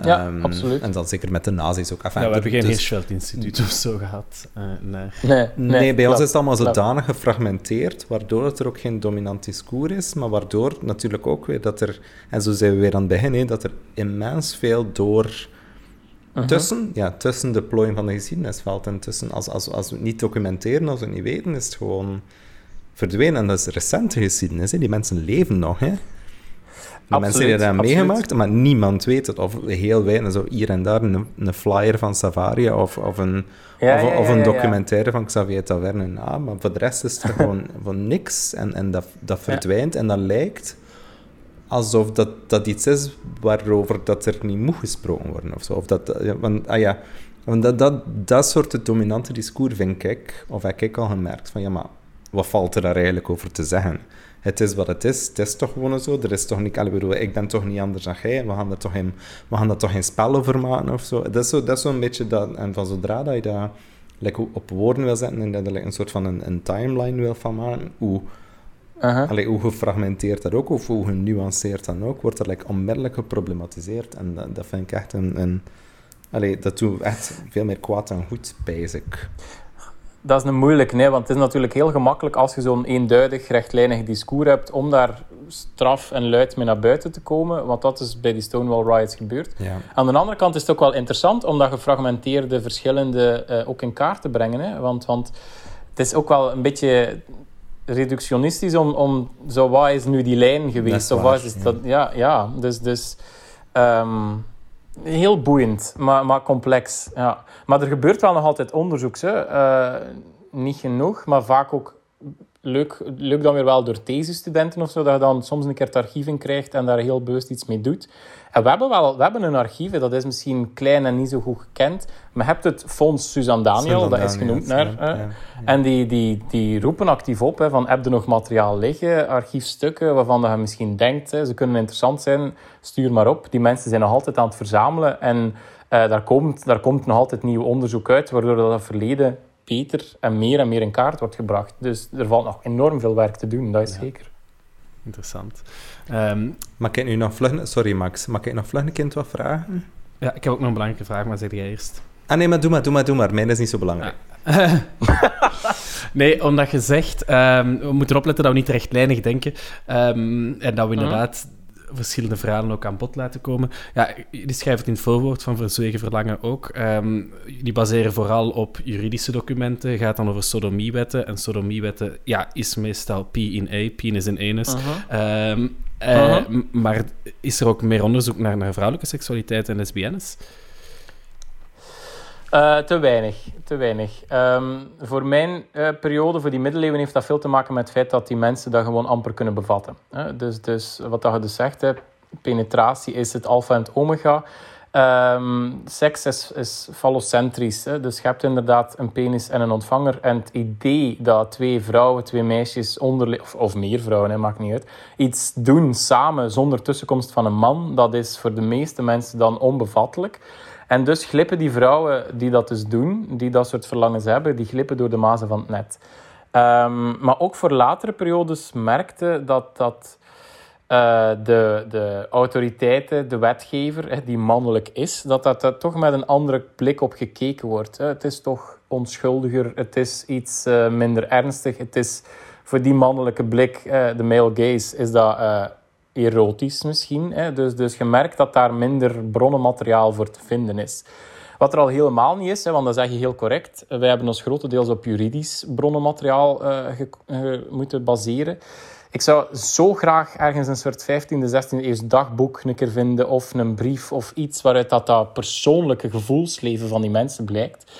ja, um, absoluut. En dan zeker met de nazi's ook. Enfin, ja, we hebben geen dus... Hirschfeld-instituut of zo gehad. Uh, nee. Nee, nee, nee, bij ons is het allemaal zodanig gefragmenteerd, waardoor het er ook geen dominant discours is, maar waardoor natuurlijk ook weer dat er, en zo zijn we weer aan het begin, dat er immens veel door... Uh -huh. Tussen, ja, tussen de plooien van de geschiedenis valt en tussen, als, als, als we het niet documenteren, als we het niet weten, is het gewoon verdwenen. En dat is recente geschiedenis, hè. die mensen leven nog. Hè. Mensen die dat meegemaakt, maar niemand weet het. Of heel weinig, zo hier en daar een, een flyer van Savaria of, of een, ja, of, ja, of een documentaire van Xavier Taverne. na. maar voor de rest is er gewoon van niks. En, en dat, dat verdwijnt en dat lijkt alsof dat, dat iets is waarover dat er niet moet gesproken worden of zo. Of dat, want, ah ja, want dat, dat, dat soort het dominante discours vind ik, of heb ik al gemerkt, van ja, maar wat valt er daar eigenlijk over te zeggen? Het is wat het is. Het is toch gewoon zo. Er is toch niet, allee, bedoel, ik ben toch niet anders dan jij. We gaan er toch geen, we gaan er toch geen spel over maken of zo. Dat is zo'n zo een beetje dat. En van zodra dat je dat like, op woorden wil zetten en dat er like, een soort van een, een timeline wil van maken, hoe, uh -huh. allee, hoe gefragmenteerd dat ook, of hoe genuanceerd dan ook, wordt dat like, onmiddellijk geproblematiseerd. En dat, dat vind ik echt een. een allee, dat doet echt veel meer kwaad dan goed, basic. Dat is een moeilijk, nee, want het is natuurlijk heel gemakkelijk als je zo'n eenduidig, rechtlijnig discours hebt om daar straf en luid mee naar buiten te komen, want dat is bij die Stonewall Riots gebeurd. Ja. Aan de andere kant is het ook wel interessant om dat gefragmenteerde verschillende uh, ook in kaart te brengen, hè? Want, want het is ook wel een beetje reductionistisch om, om zo, wat is nu die lijn geweest? Of wat is ja. dat? Ja, ja dus... dus um, heel boeiend, maar, maar complex. Ja. Maar er gebeurt wel nog altijd onderzoek. Uh, niet genoeg, maar vaak ook leuk, leuk dan weer wel door thesisstudenten of zo, dat je dan soms een keer het archief in krijgt en daar heel bewust iets mee doet. En we hebben wel we hebben een archief, dat is misschien klein en niet zo goed gekend, maar je hebt het Fonds Suzanne Daniel, dat is genoemd naar. ja, ja. En die, die, die roepen actief op hè, van heb je nog materiaal liggen, archiefstukken waarvan je misschien denkt, hè, ze kunnen interessant zijn, stuur maar op. Die mensen zijn nog altijd aan het verzamelen en uh, daar, komt, daar komt nog altijd nieuw onderzoek uit, waardoor dat het verleden beter en meer en meer in kaart wordt gebracht. Dus er valt nog enorm veel werk te doen, dat is Ja. zeker. Interessant. Ehm, Mag ik nu nog vlug... Sorry, Max. Mag ik nog vlug een kind wat vragen? ja, ik heb ook nog een belangrijke vraag, maar zeg jij eerst. Ah, nee, maar doe maar, doe maar, doe maar. Mijn is niet zo belangrijk. nee, omdat je zegt, ehm, we moeten opletten dat we niet rechtlijnig denken. ehm, en dat we inderdaad verschillende verhalen ook aan bod laten komen. Ja, die schrijft het in het voorwoord van Verzwegen Verlangen ook. Um, die baseren vooral op juridische documenten, gaat dan over sodomiewetten. En sodomiewetten ja, is meestal P in A, penis in anus. Uh um, uh, Maar is er ook meer onderzoek naar, naar vrouwelijke seksualiteit en lesbiennes? Uh, te weinig, te weinig. Um, voor mijn uh, periode, voor die middeleeuwen, heeft dat veel te maken met het feit dat die mensen dat gewoon amper kunnen bevatten. Dus, dus wat dat je dus zegt, penetratie is het alfa en het omega. Um, seks is, is fallocentrisch. Dus je hebt inderdaad een penis en een ontvanger. En het idee dat twee vrouwen, twee meisjes, of, of meer vrouwen, hè, maakt niet uit, iets doen samen zonder tussenkomst van een man, dat is voor de meeste mensen dan onbevattelijk. En dus glippen die vrouwen die dat dus doen, die dat soort verlangens hebben, die glippen door de mazen van het net. Um, maar ook voor latere periodes merkte dat, dat uh, de, de autoriteiten, de wetgever, die mannelijk is, dat dat toch met een andere blik op gekeken wordt. Het is toch onschuldiger, het is iets uh, minder ernstig. Het is voor die mannelijke blik, uh, de male gaze, is dat erotisch misschien. Hè? Dus, dus je merkt dat daar minder bronnenmateriaal voor te vinden is. Wat er al helemaal niet is, hè, want dat zeg je heel correct. Wij hebben ons grotendeels op juridisch bronnenmateriaal uh, moeten baseren. Ik zou zo graag ergens een soort 15e, 16e eeuws dagboek een keer vinden of een brief of iets waaruit dat, persoonlijke gevoelsleven van die mensen blijkt.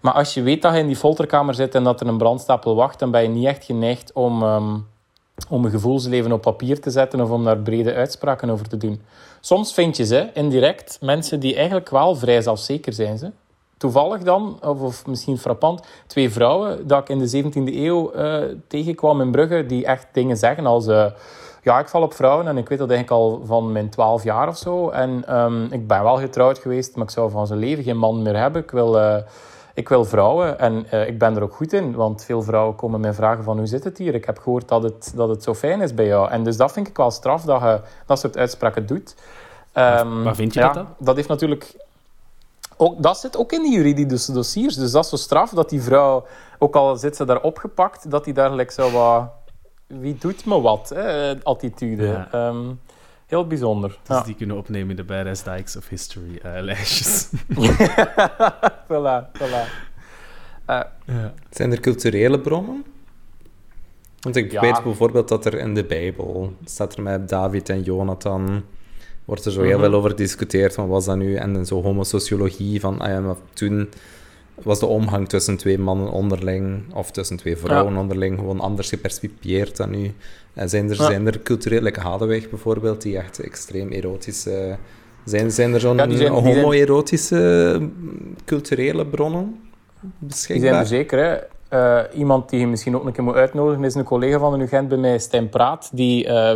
Maar als je weet dat je in die folterkamer zit en dat er een brandstapel wacht, dan ben je niet echt geneigd om... Um, om een gevoelsleven op papier te zetten of om daar brede uitspraken over te doen. Soms vind je ze indirect mensen die eigenlijk wel vrij zelfzeker zijn. Ze. Toevallig dan, of, of misschien frappant, twee vrouwen dat ik in de 17e eeuw uh, tegenkwam in Brugge, die echt dingen zeggen als... Uh, ja, ik val op vrouwen en ik weet dat eigenlijk al van mijn 12 jaar of zo. En um, ik ben wel getrouwd geweest, maar ik zou van zijn leven geen man meer hebben. Ik wil... Uh, ik wil vrouwen en uh, ik ben er ook goed in, want veel vrouwen komen mij vragen van hoe zit het hier? Ik heb gehoord dat het, dat het zo fijn is bij jou. En dus dat vind ik wel straf dat je dat soort uitspraken doet. Um, waar vind je ja, dat dan? Dat heeft natuurlijk... Ook, dat zit ook in die juridische dossiers. Dus dat is zo straf dat die vrouw, ook al zit ze daar opgepakt, dat die daar like, zo wat... Wie doet me wat? Hè, attitude. Ja. Um, Heel bijzonder. Dus die kunnen opnemen in de Badass Dykes of History uh, lijstjes. voilà, voilà. Uh, ja. Zijn er culturele bronnen? Want ik weet bijvoorbeeld dat er in de Bijbel staat er met David en Jonathan wordt er zo heel mhm. veel over gediscuteerd van was dat nu en zo homosociologie van ah ja, maar toen was de omgang tussen twee mannen onderling of tussen twee vrouwen onderling gewoon anders gepercipieerd dan nu. En zijn er, zijn er cultureel, like Hadeweg bijvoorbeeld, die echt extreem erotische... Zijn, zijn er zo'n ja, homoerotische culturele bronnen beschikbaar? Die zijn er zeker, hè. Uh, iemand die je misschien ook een keer moet uitnodigen is een collega van de UGent bij mij, Stijn Praat. Die uh,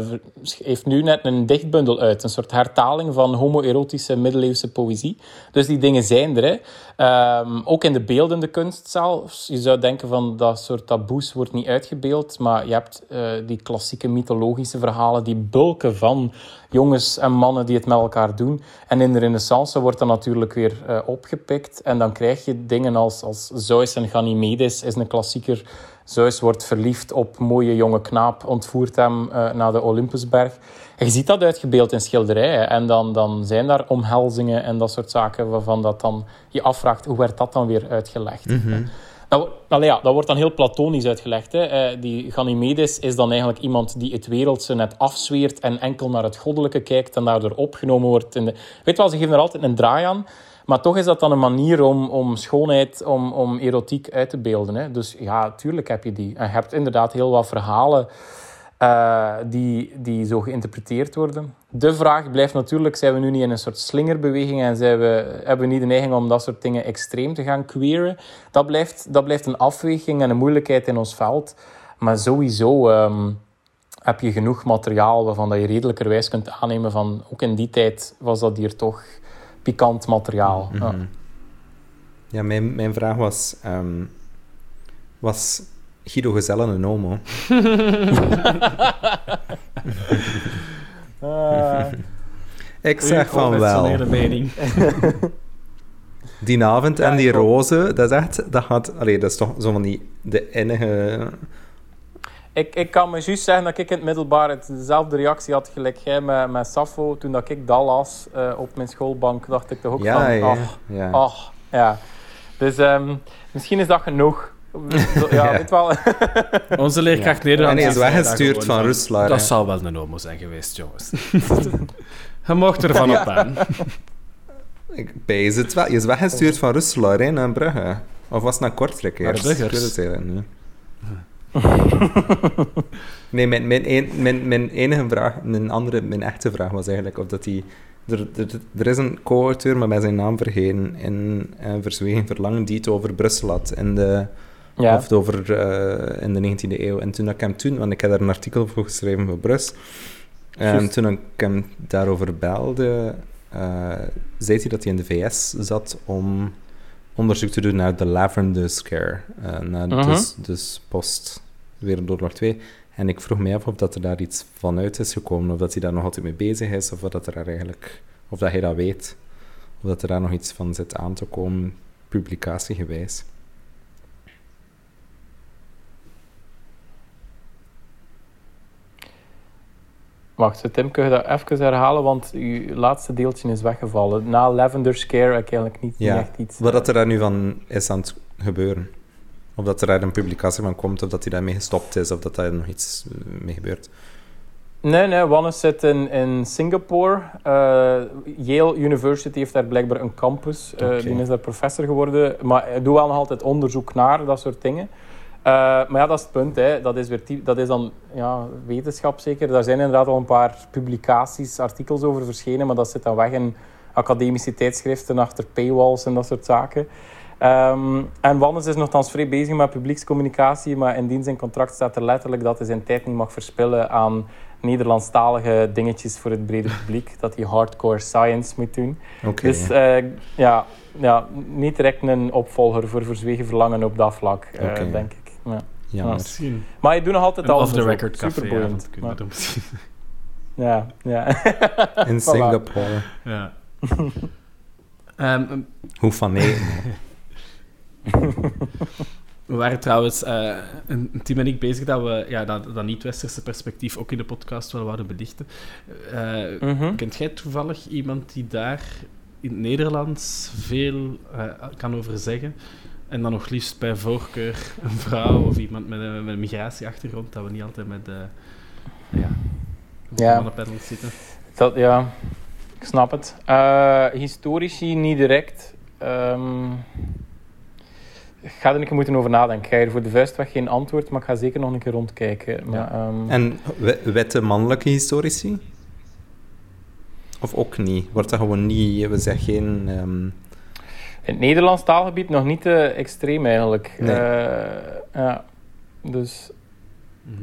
heeft nu net een dichtbundel uit. Een soort hertaling van homoerotische middeleeuwse poëzie. Dus die dingen zijn er. Hè. Um, ook in de beeldende kunst zelfs. Je zou denken van dat soort taboes wordt niet uitgebeeld. Maar je hebt uh, die klassieke mythologische verhalen, die bulken van jongens en mannen die het met elkaar doen. En in de renaissance wordt dat natuurlijk weer uh, opgepikt. En dan krijg je dingen als, als Zeus en Ganymedes is een klassieker. Zeus wordt verliefd op mooie jonge knaap, ontvoert hem uh, naar de Olympusberg. En je ziet dat uitgebeeld in schilderijen. En dan, dan zijn daar omhelzingen en dat soort zaken waarvan dat dan je afvraagt, hoe werd dat dan weer uitgelegd? Mm -hmm. dat, ja, dat wordt dan heel platonisch uitgelegd. Hè. Uh, die Ganymedes is dan eigenlijk iemand die het wereldse net afzweert en enkel naar het goddelijke kijkt en daardoor opgenomen wordt. In de... Weet wel, ze geven er altijd een draai aan. Maar toch is dat dan een manier om, om schoonheid, om, om erotiek uit te beelden. Hè? Dus ja, tuurlijk heb je die. En je hebt inderdaad heel wat verhalen uh, die, die zo geïnterpreteerd worden. De vraag blijft natuurlijk, zijn we nu niet in een soort slingerbeweging en zijn we, hebben we niet de neiging om dat soort dingen extreem te gaan queeren? Dat blijft, dat blijft een afweging en een moeilijkheid in ons veld. Maar sowieso um, heb je genoeg materiaal waarvan dat je redelijkerwijs kunt aannemen van ook in die tijd was dat hier toch pikant materiaal. Mm -hmm. ja. ja, mijn, mijn vraag was... Um, was Guido Gezellen een homo? uh, ik zeg van wel. mening. die avond en die roze, dat is echt... Dat, gaat, allee, dat is toch zo van die... De enige Ik, ik kan me juist zeggen dat ik in het middelbaar het dezelfde reactie had gelijk jij met, met Safo. Toen dat ik dat las uh, op mijn schoolbank, dacht ik toch ook Ja, van... ja, ach, ja. ach, ja. Dus ehm, misschien is dat genoeg. Ja, Ja. weet wel. Onze leerkracht En Nederlands hij is weggestuurd van Roeselaar, Dat zal wel een homo zijn geweest, jongens. Je mocht ervan op aan. Ik het wel. Je is weggestuurd van hè, naar Brugge. Of was het naar Kortrijk Naar eerst? Buggers. Ik weet het niet. Nee, mijn, mijn, een- mijn, mijn enige vraag, mijn andere, mijn echte vraag was eigenlijk of dat hij... Er, er, er is een co-auteur, maar met zijn naam vergeten, in uh, Verzwegen Verlangen, die het over Brussel had. In de, Ja. Of het over eh, in de 19e eeuw. En toen ik hem toen, want ik heb daar een artikel voor geschreven voor Brus. En toen ik hem daarover belde, eh, zei hij dat hij in de VS zat om onderzoek te doen naar de Lavender Scare. eh, naar Mhm. dus, dus post Wereldoorlog 2. En ik vroeg me af of dat er daar iets van uit is gekomen, of dat hij daar nog altijd mee bezig is, of dat er daar eigenlijk, of dat hij dat weet, of dat er daar nog iets van zit aan te komen, publicatiegewijs. Wacht, Tim, kun je dat even herhalen? Want uw laatste deeltje is weggevallen. Na Lavender Scare heb ik eigenlijk niet, Ja, niet echt iets... Wat dat er daar nu van is aan het gebeuren. Of dat er daar een publicatie van komt, of dat hij daarmee gestopt is, of dat daar nog iets eh, mee gebeurt. Nee, nee, Wannes zit in, in Singapore. Eh, Yale University heeft daar blijkbaar een campus. Eh, Oké. Die is daar professor geworden. Maar hij doet wel nog altijd onderzoek naar dat soort dingen. Eh, maar ja, dat is het punt. Hè. Dat, is weer dat is dan ja, wetenschap zeker. Daar zijn inderdaad al een paar publicaties, artikels over verschenen. Maar dat zit dan weg in academische tijdschriften achter paywalls en dat soort zaken. Ehm, en Wannes is nogthans vrij bezig met publiekscommunicatie. Maar in zijn contract staat er letterlijk dat hij zijn tijd niet mag verspillen aan Nederlandstalige dingetjes voor het brede publiek. Dat hij hardcore science moet doen. Dus eh, ja, ja, niet direct een opvolger voor Verzwegen Verlangen op dat vlak, eh, denk ik. Ja. Jammer. Misschien Maar je doet nog altijd een al off-the-record café Superboeiend. kunnen we doen misschien. Ja, ja. In Voilà. Singapore. Ja. Ehm, Hoe van nee. we waren trouwens, eh, een een team en ik bezig dat we ja, dat, dat niet-westerse perspectief ook in de podcast wel wouden belichten. Eh, Mhm. Kent jij toevallig iemand die daar in het Nederlands veel eh, kan over zeggen? En dan nog liefst bij voorkeur een vrouw of iemand met een, met een migratieachtergrond, dat we niet altijd met de ja, Ja. mannenpanels zitten. Dat, ja, ik snap het. Eh, historici niet direct. Ehm, ik ga er een keer moeten over nadenken. Ik ga hier voor de vuistweg geen antwoord, maar ik ga zeker nog een keer rondkijken. Maar, ehm, En witte mannelijke historici? Of ook niet? Wordt dat gewoon niet... We zeggen geen... ehm, In het Nederlands taalgebied nog niet te extreem eigenlijk. Nee. Eh, ja, dus Mhm.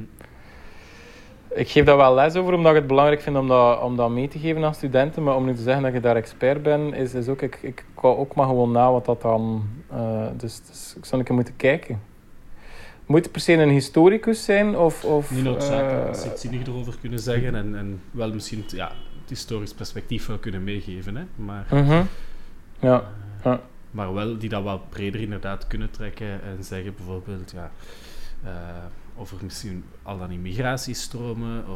ik geef daar wel les over, omdat ik het belangrijk vind om dat, om dat mee te geven aan studenten. Maar om nu te zeggen dat je daar expert bent, is, is ook... Ik, ik hou ook maar gewoon na wat dat dan... eh, dus, dus ik zou een keer moeten kijken. Moet het per se een historicus zijn? Of, of, Niet noodzakelijk, eh, uh, iets zinnig erover kunnen zeggen en, en wel misschien het, ja, het historisch perspectief wel kunnen meegeven. Hè? Maar, mhm. Ja, eh, ja. Maar wel die dat wel breder inderdaad kunnen trekken en zeggen bijvoorbeeld ja, eh, over misschien al dan immigratiestromen, eh,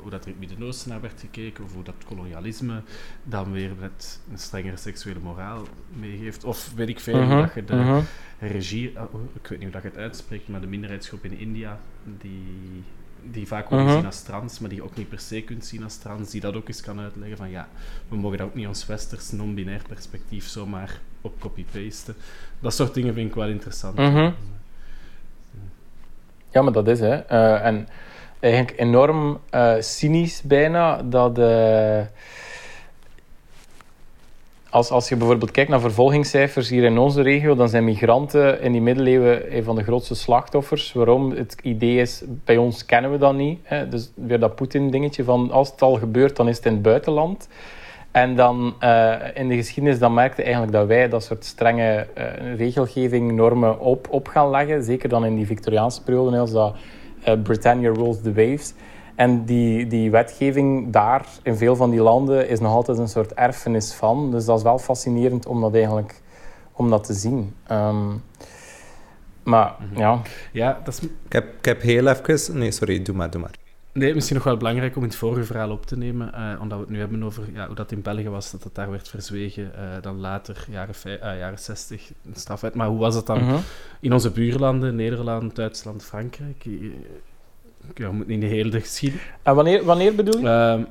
hoe dat er in het Midden-Oosten naar werd gekeken, of hoe dat kolonialisme dan weer met een strengere seksuele moraal meegeeft. Of weet ik veel, hoe Mhm, dat je de mhm. regie, oh, ik weet niet hoe dat je het uitspreekt, maar de minderheidsgroep in India, die, die vaak wordt Mhm. gezien als trans, maar die je ook niet per se kunt zien als trans, die dat ook eens kan uitleggen van ja, we mogen dat ook niet ons westers non-binair perspectief zomaar op copy-pasten. Dat soort dingen vind ik wel interessant. Mhm. Ja, maar dat is hè. Eh, en eigenlijk enorm eh, cynisch bijna dat. Als, als je bijvoorbeeld kijkt naar vervolgingscijfers hier in onze regio, dan zijn migranten in die middeleeuwen een van de grootste slachtoffers. Waarom? Het idee is, bij ons kennen we dat niet. Hè? Dus weer dat Poetin-dingetje van als het al gebeurt, dan is het in het buitenland. En dan eh, in de geschiedenis dan merkte eigenlijk dat wij dat soort strenge eh, regelgeving, normen op, op gaan leggen. Zeker dan in die Victoriaanse periode, als dat eh, Britannia rules the waves. En die, die wetgeving daar, in veel van die landen, is nog altijd een soort erfenis van. Dus dat is wel fascinerend om dat eigenlijk om dat te zien. Ehm, Maar ja. Ja, dat is Ik heb, ik heb heel even... Nee, sorry, doe maar, doe maar. nee, misschien nog wel belangrijk om in het vorige verhaal op te nemen, eh, omdat we het nu hebben over ja, hoe dat in België was, dat het daar werd verzwegen, eh, dan later, jaren, vij- eh, jaren 60, een strafwet. Maar hoe was dat dan Mhm. in onze buurlanden, Nederland, Duitsland, Frankrijk? Ja, we moeten niet de hele geschiedenis... En wanneer, wanneer bedoel je? Ehm,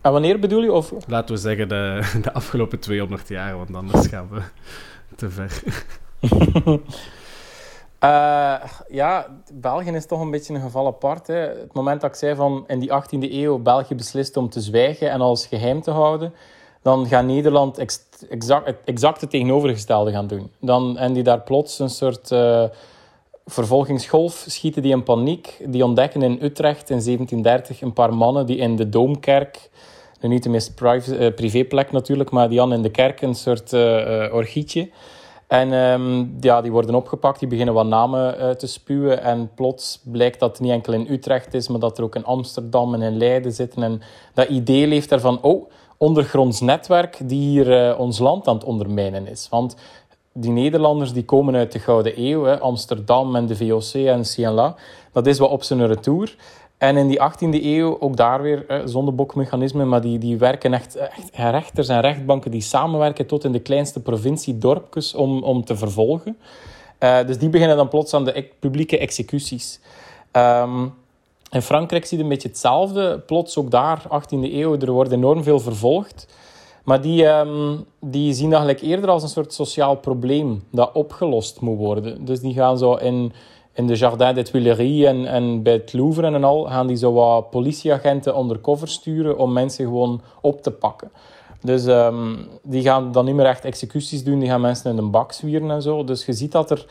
En wanneer bedoel je? Of... laten we zeggen de, de afgelopen 200 jaar, want anders gaan we te ver. Eh, ja, België is toch een beetje een geval apart. Hè. Het moment dat ik zei van in die 18e eeuw België beslist om te zwijgen en alles geheim te houden, dan gaat Nederland ex- exact, het exact het tegenovergestelde gaan doen. Dan, en die daar plots een soort eh, vervolgingsgolf schieten die in paniek. Die ontdekken in Utrecht in 1730 een paar mannen die in de Doomkerk, nu niet de meest privé, eh, privéplek natuurlijk, maar die hadden in de kerk een soort eh eh, orgietje. En ehm, ja, die worden opgepakt, die beginnen wat namen te spuwen. En plots blijkt dat het niet enkel in Utrecht is, maar dat er ook in Amsterdam en in Leiden zitten. En dat idee leeft daarvan, oh, ondergronds netwerk die hier ons land aan het ondermijnen is. Want die Nederlanders die komen uit de Gouden Eeuw, hè, Amsterdam en de VOC en CNLA, dat is wat op zijn retour. En in die 18e eeuw, ook daar weer eh, zondebokmechanismen, maar die, die werken echt, echt rechters en rechtbanken die samenwerken tot in de kleinste provinciedorpjes om, om te vervolgen. Eh, dus die beginnen dan plots aan de publieke executies. Ehm, in Frankrijk zie je een beetje hetzelfde. Plots ook daar, 18e eeuw, er wordt enorm veel vervolgd. Maar die, ehm, die zien dat eigenlijk eerder als een soort sociaal probleem dat opgelost moet worden. Dus die gaan zo in, in de Jardin des Tuileries en, en bij het Louvre en al, gaan die zo wat politieagenten undercover sturen om mensen gewoon op te pakken. Dus ehm, die gaan dan niet meer echt executies doen, die gaan mensen in een bak zwieren en zo. Dus je ziet dat, er,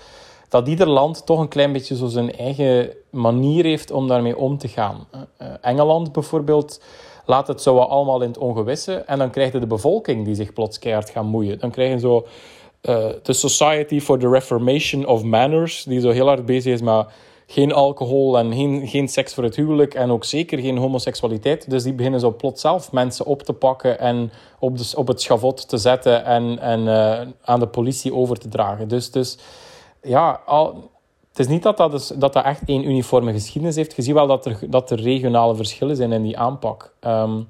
dat ieder land toch een klein beetje zo zijn eigen manier heeft om daarmee om te gaan. Eh, eh, Engeland bijvoorbeeld laat het zo allemaal in het ongewisse en dan krijg je de bevolking die zich plots keihard gaan moeien. Dan krijg je zo eh, de Society for the Reformation of Manners, die zo heel hard bezig is met geen alcohol en geen, geen seks voor het huwelijk en ook zeker geen homoseksualiteit. Dus die beginnen zo plots zelf mensen op te pakken en op, de, op het schavot te zetten en, en eh, aan de politie over te dragen. Dus, dus ja, al, het is niet dat dat, dus, dat dat echt één uniforme geschiedenis heeft. Je ziet wel dat er, dat er regionale verschillen zijn in die aanpak. Ehm,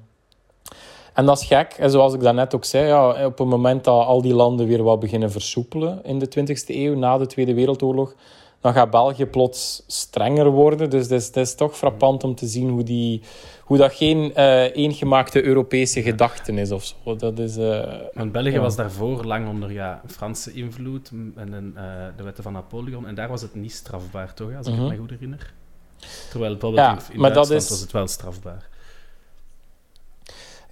en dat is gek. En zoals ik daarnet ook zei, ja, op het moment dat al die landen weer wat beginnen versoepelen in de 20e eeuw, na de Tweede Wereldoorlog, dan gaat België plots strenger worden. Dus het is, het is toch frappant om te zien hoe, die, hoe dat geen eh eengemaakte Europese gedachten is of zo. Dat is... Want België Ja. was daarvoor lang onder ja, Franse invloed en een, eh, de wetten van Napoleon. En daar was het niet strafbaar, toch? Als ik Mhm. het me goed herinner. Terwijl bijvoorbeeld Ja, in, in maar dat Duitsland is- was het wel strafbaar.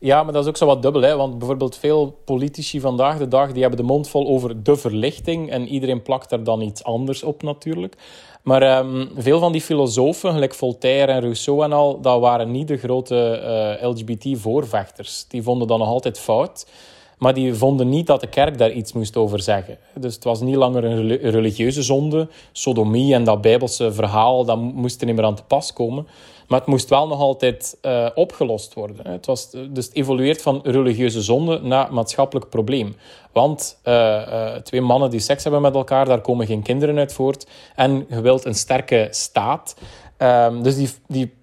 Ja, maar dat is ook zo wat dubbel. Hè? Want bijvoorbeeld veel politici vandaag de dag die hebben de mond vol over de verlichting. En iedereen plakt daar dan iets anders op natuurlijk. Maar ehm, veel van die filosofen, gelijk Voltaire en Rousseau en al, dat waren niet de grote eh, LGBT-voorvechters. Die vonden dat nog altijd fout. Maar die vonden niet dat de kerk daar iets moest over zeggen. Dus het was niet langer een reli- religieuze zonde. Sodomie en dat bijbelse verhaal, dat moest er niet meer aan te pas komen. Maar het moest wel nog altijd eh, opgelost worden. Het was, dus het evolueert van religieuze zonde naar maatschappelijk probleem. Want eh, eh, twee mannen die seks hebben met elkaar, daar komen geen kinderen uit voort. En je wilt een sterke staat. Ehm, dus die, die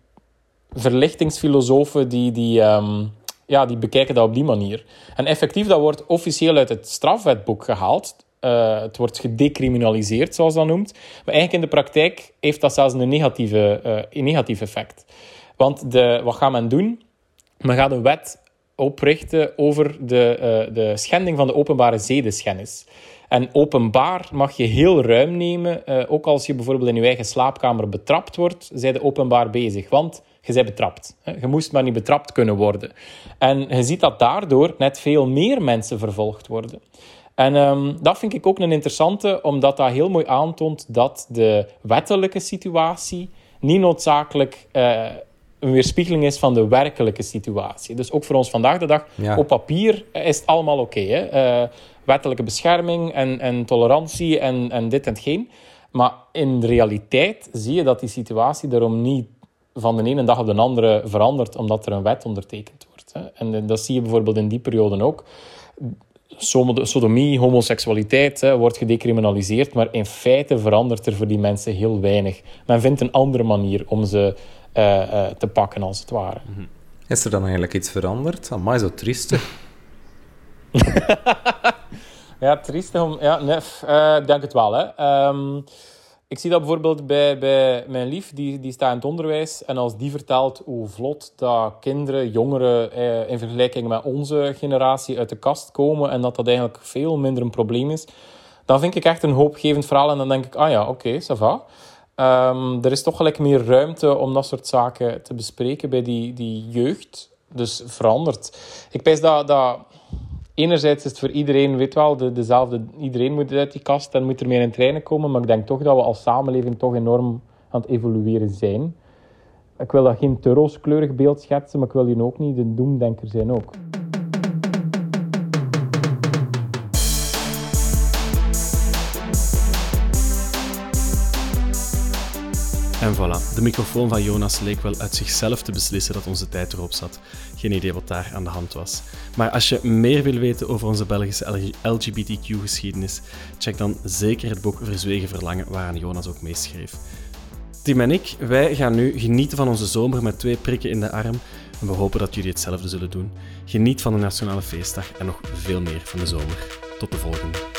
verlichtingsfilosofen die, die, ehm, ja, die bekijken dat op die manier. En effectief, dat wordt officieel uit het strafwetboek gehaald. Eh, het wordt gedecriminaliseerd, zoals dat noemt. Maar eigenlijk in de praktijk heeft dat zelfs een, negatieve, eh, een negatief effect. Want de, wat gaat men doen? Men gaat een wet oprichten over de, eh, de schending van de openbare zedeschennis. En openbaar mag je heel ruim nemen, ook als je bijvoorbeeld in je eigen slaapkamer betrapt wordt, zij je openbaar bezig, want je bent betrapt. Je moest maar niet betrapt kunnen worden. En je ziet dat daardoor net veel meer mensen vervolgd worden. En ehm, dat vind ik ook een interessante, omdat dat heel mooi aantoont dat de wettelijke situatie niet noodzakelijk eh, een weerspiegeling is van de werkelijke situatie. Dus ook voor ons vandaag de dag, Ja. op papier is het allemaal oké. Eh, wettelijke bescherming en, en tolerantie en, en dit en hetgeen. Maar in de realiteit zie je dat die situatie daarom niet van de ene dag op de andere verandert, omdat er een wet ondertekend wordt. Hè. En eh, dat zie je bijvoorbeeld in die periode ook sodomie, homoseksualiteit hè, wordt gedecriminaliseerd, maar in feite verandert er voor die mensen heel weinig. Men vindt een andere manier om ze uh, te pakken, als het ware. Mhm. Is er dan eigenlijk iets veranderd? Amai, zo triestig. ja, triestig om... Ja, nee, uh, ik denk het wel, hè. Um, ik zie dat bijvoorbeeld bij, bij mijn lief, die, die staat in het onderwijs. En als die vertelt hoe vlot dat kinderen, jongeren eh, in vergelijking met onze generatie uit de kast komen en dat dat eigenlijk veel minder een probleem is, dan vind ik echt een hoopgevend verhaal. En dan denk ik, ah ja, oké, okay, ça va. Um, er is toch gelijk meer ruimte om dat soort zaken te bespreken bij die, die jeugd. Dus verandert. Ik pijs dat, dat enerzijds is het voor iedereen, weet wel, de, dezelfde. Iedereen moet uit die kast en moet er meer in trainen komen. Maar ik denk toch dat we als samenleving toch enorm aan het evolueren zijn. Ik wil dat geen te rooskleurig beeld schetsen, maar ik wil hier ook niet de doemdenker zijn ook. En voilà, de microfoon van Jonas leek wel uit zichzelf te beslissen dat onze tijd erop zat. Geen idee wat daar aan de hand was. Maar als je meer wil weten over onze Belgische LGBTQ-geschiedenis, check dan zeker het boek Verzwegen Verlangen, waaraan Jonas ook meeschreef. Tim en ik, wij gaan nu genieten van onze zomer met twee prikken in de arm. En we hopen dat jullie hetzelfde zullen doen. Geniet van de Nationale Feestdag en nog veel meer van de zomer. Tot de volgende.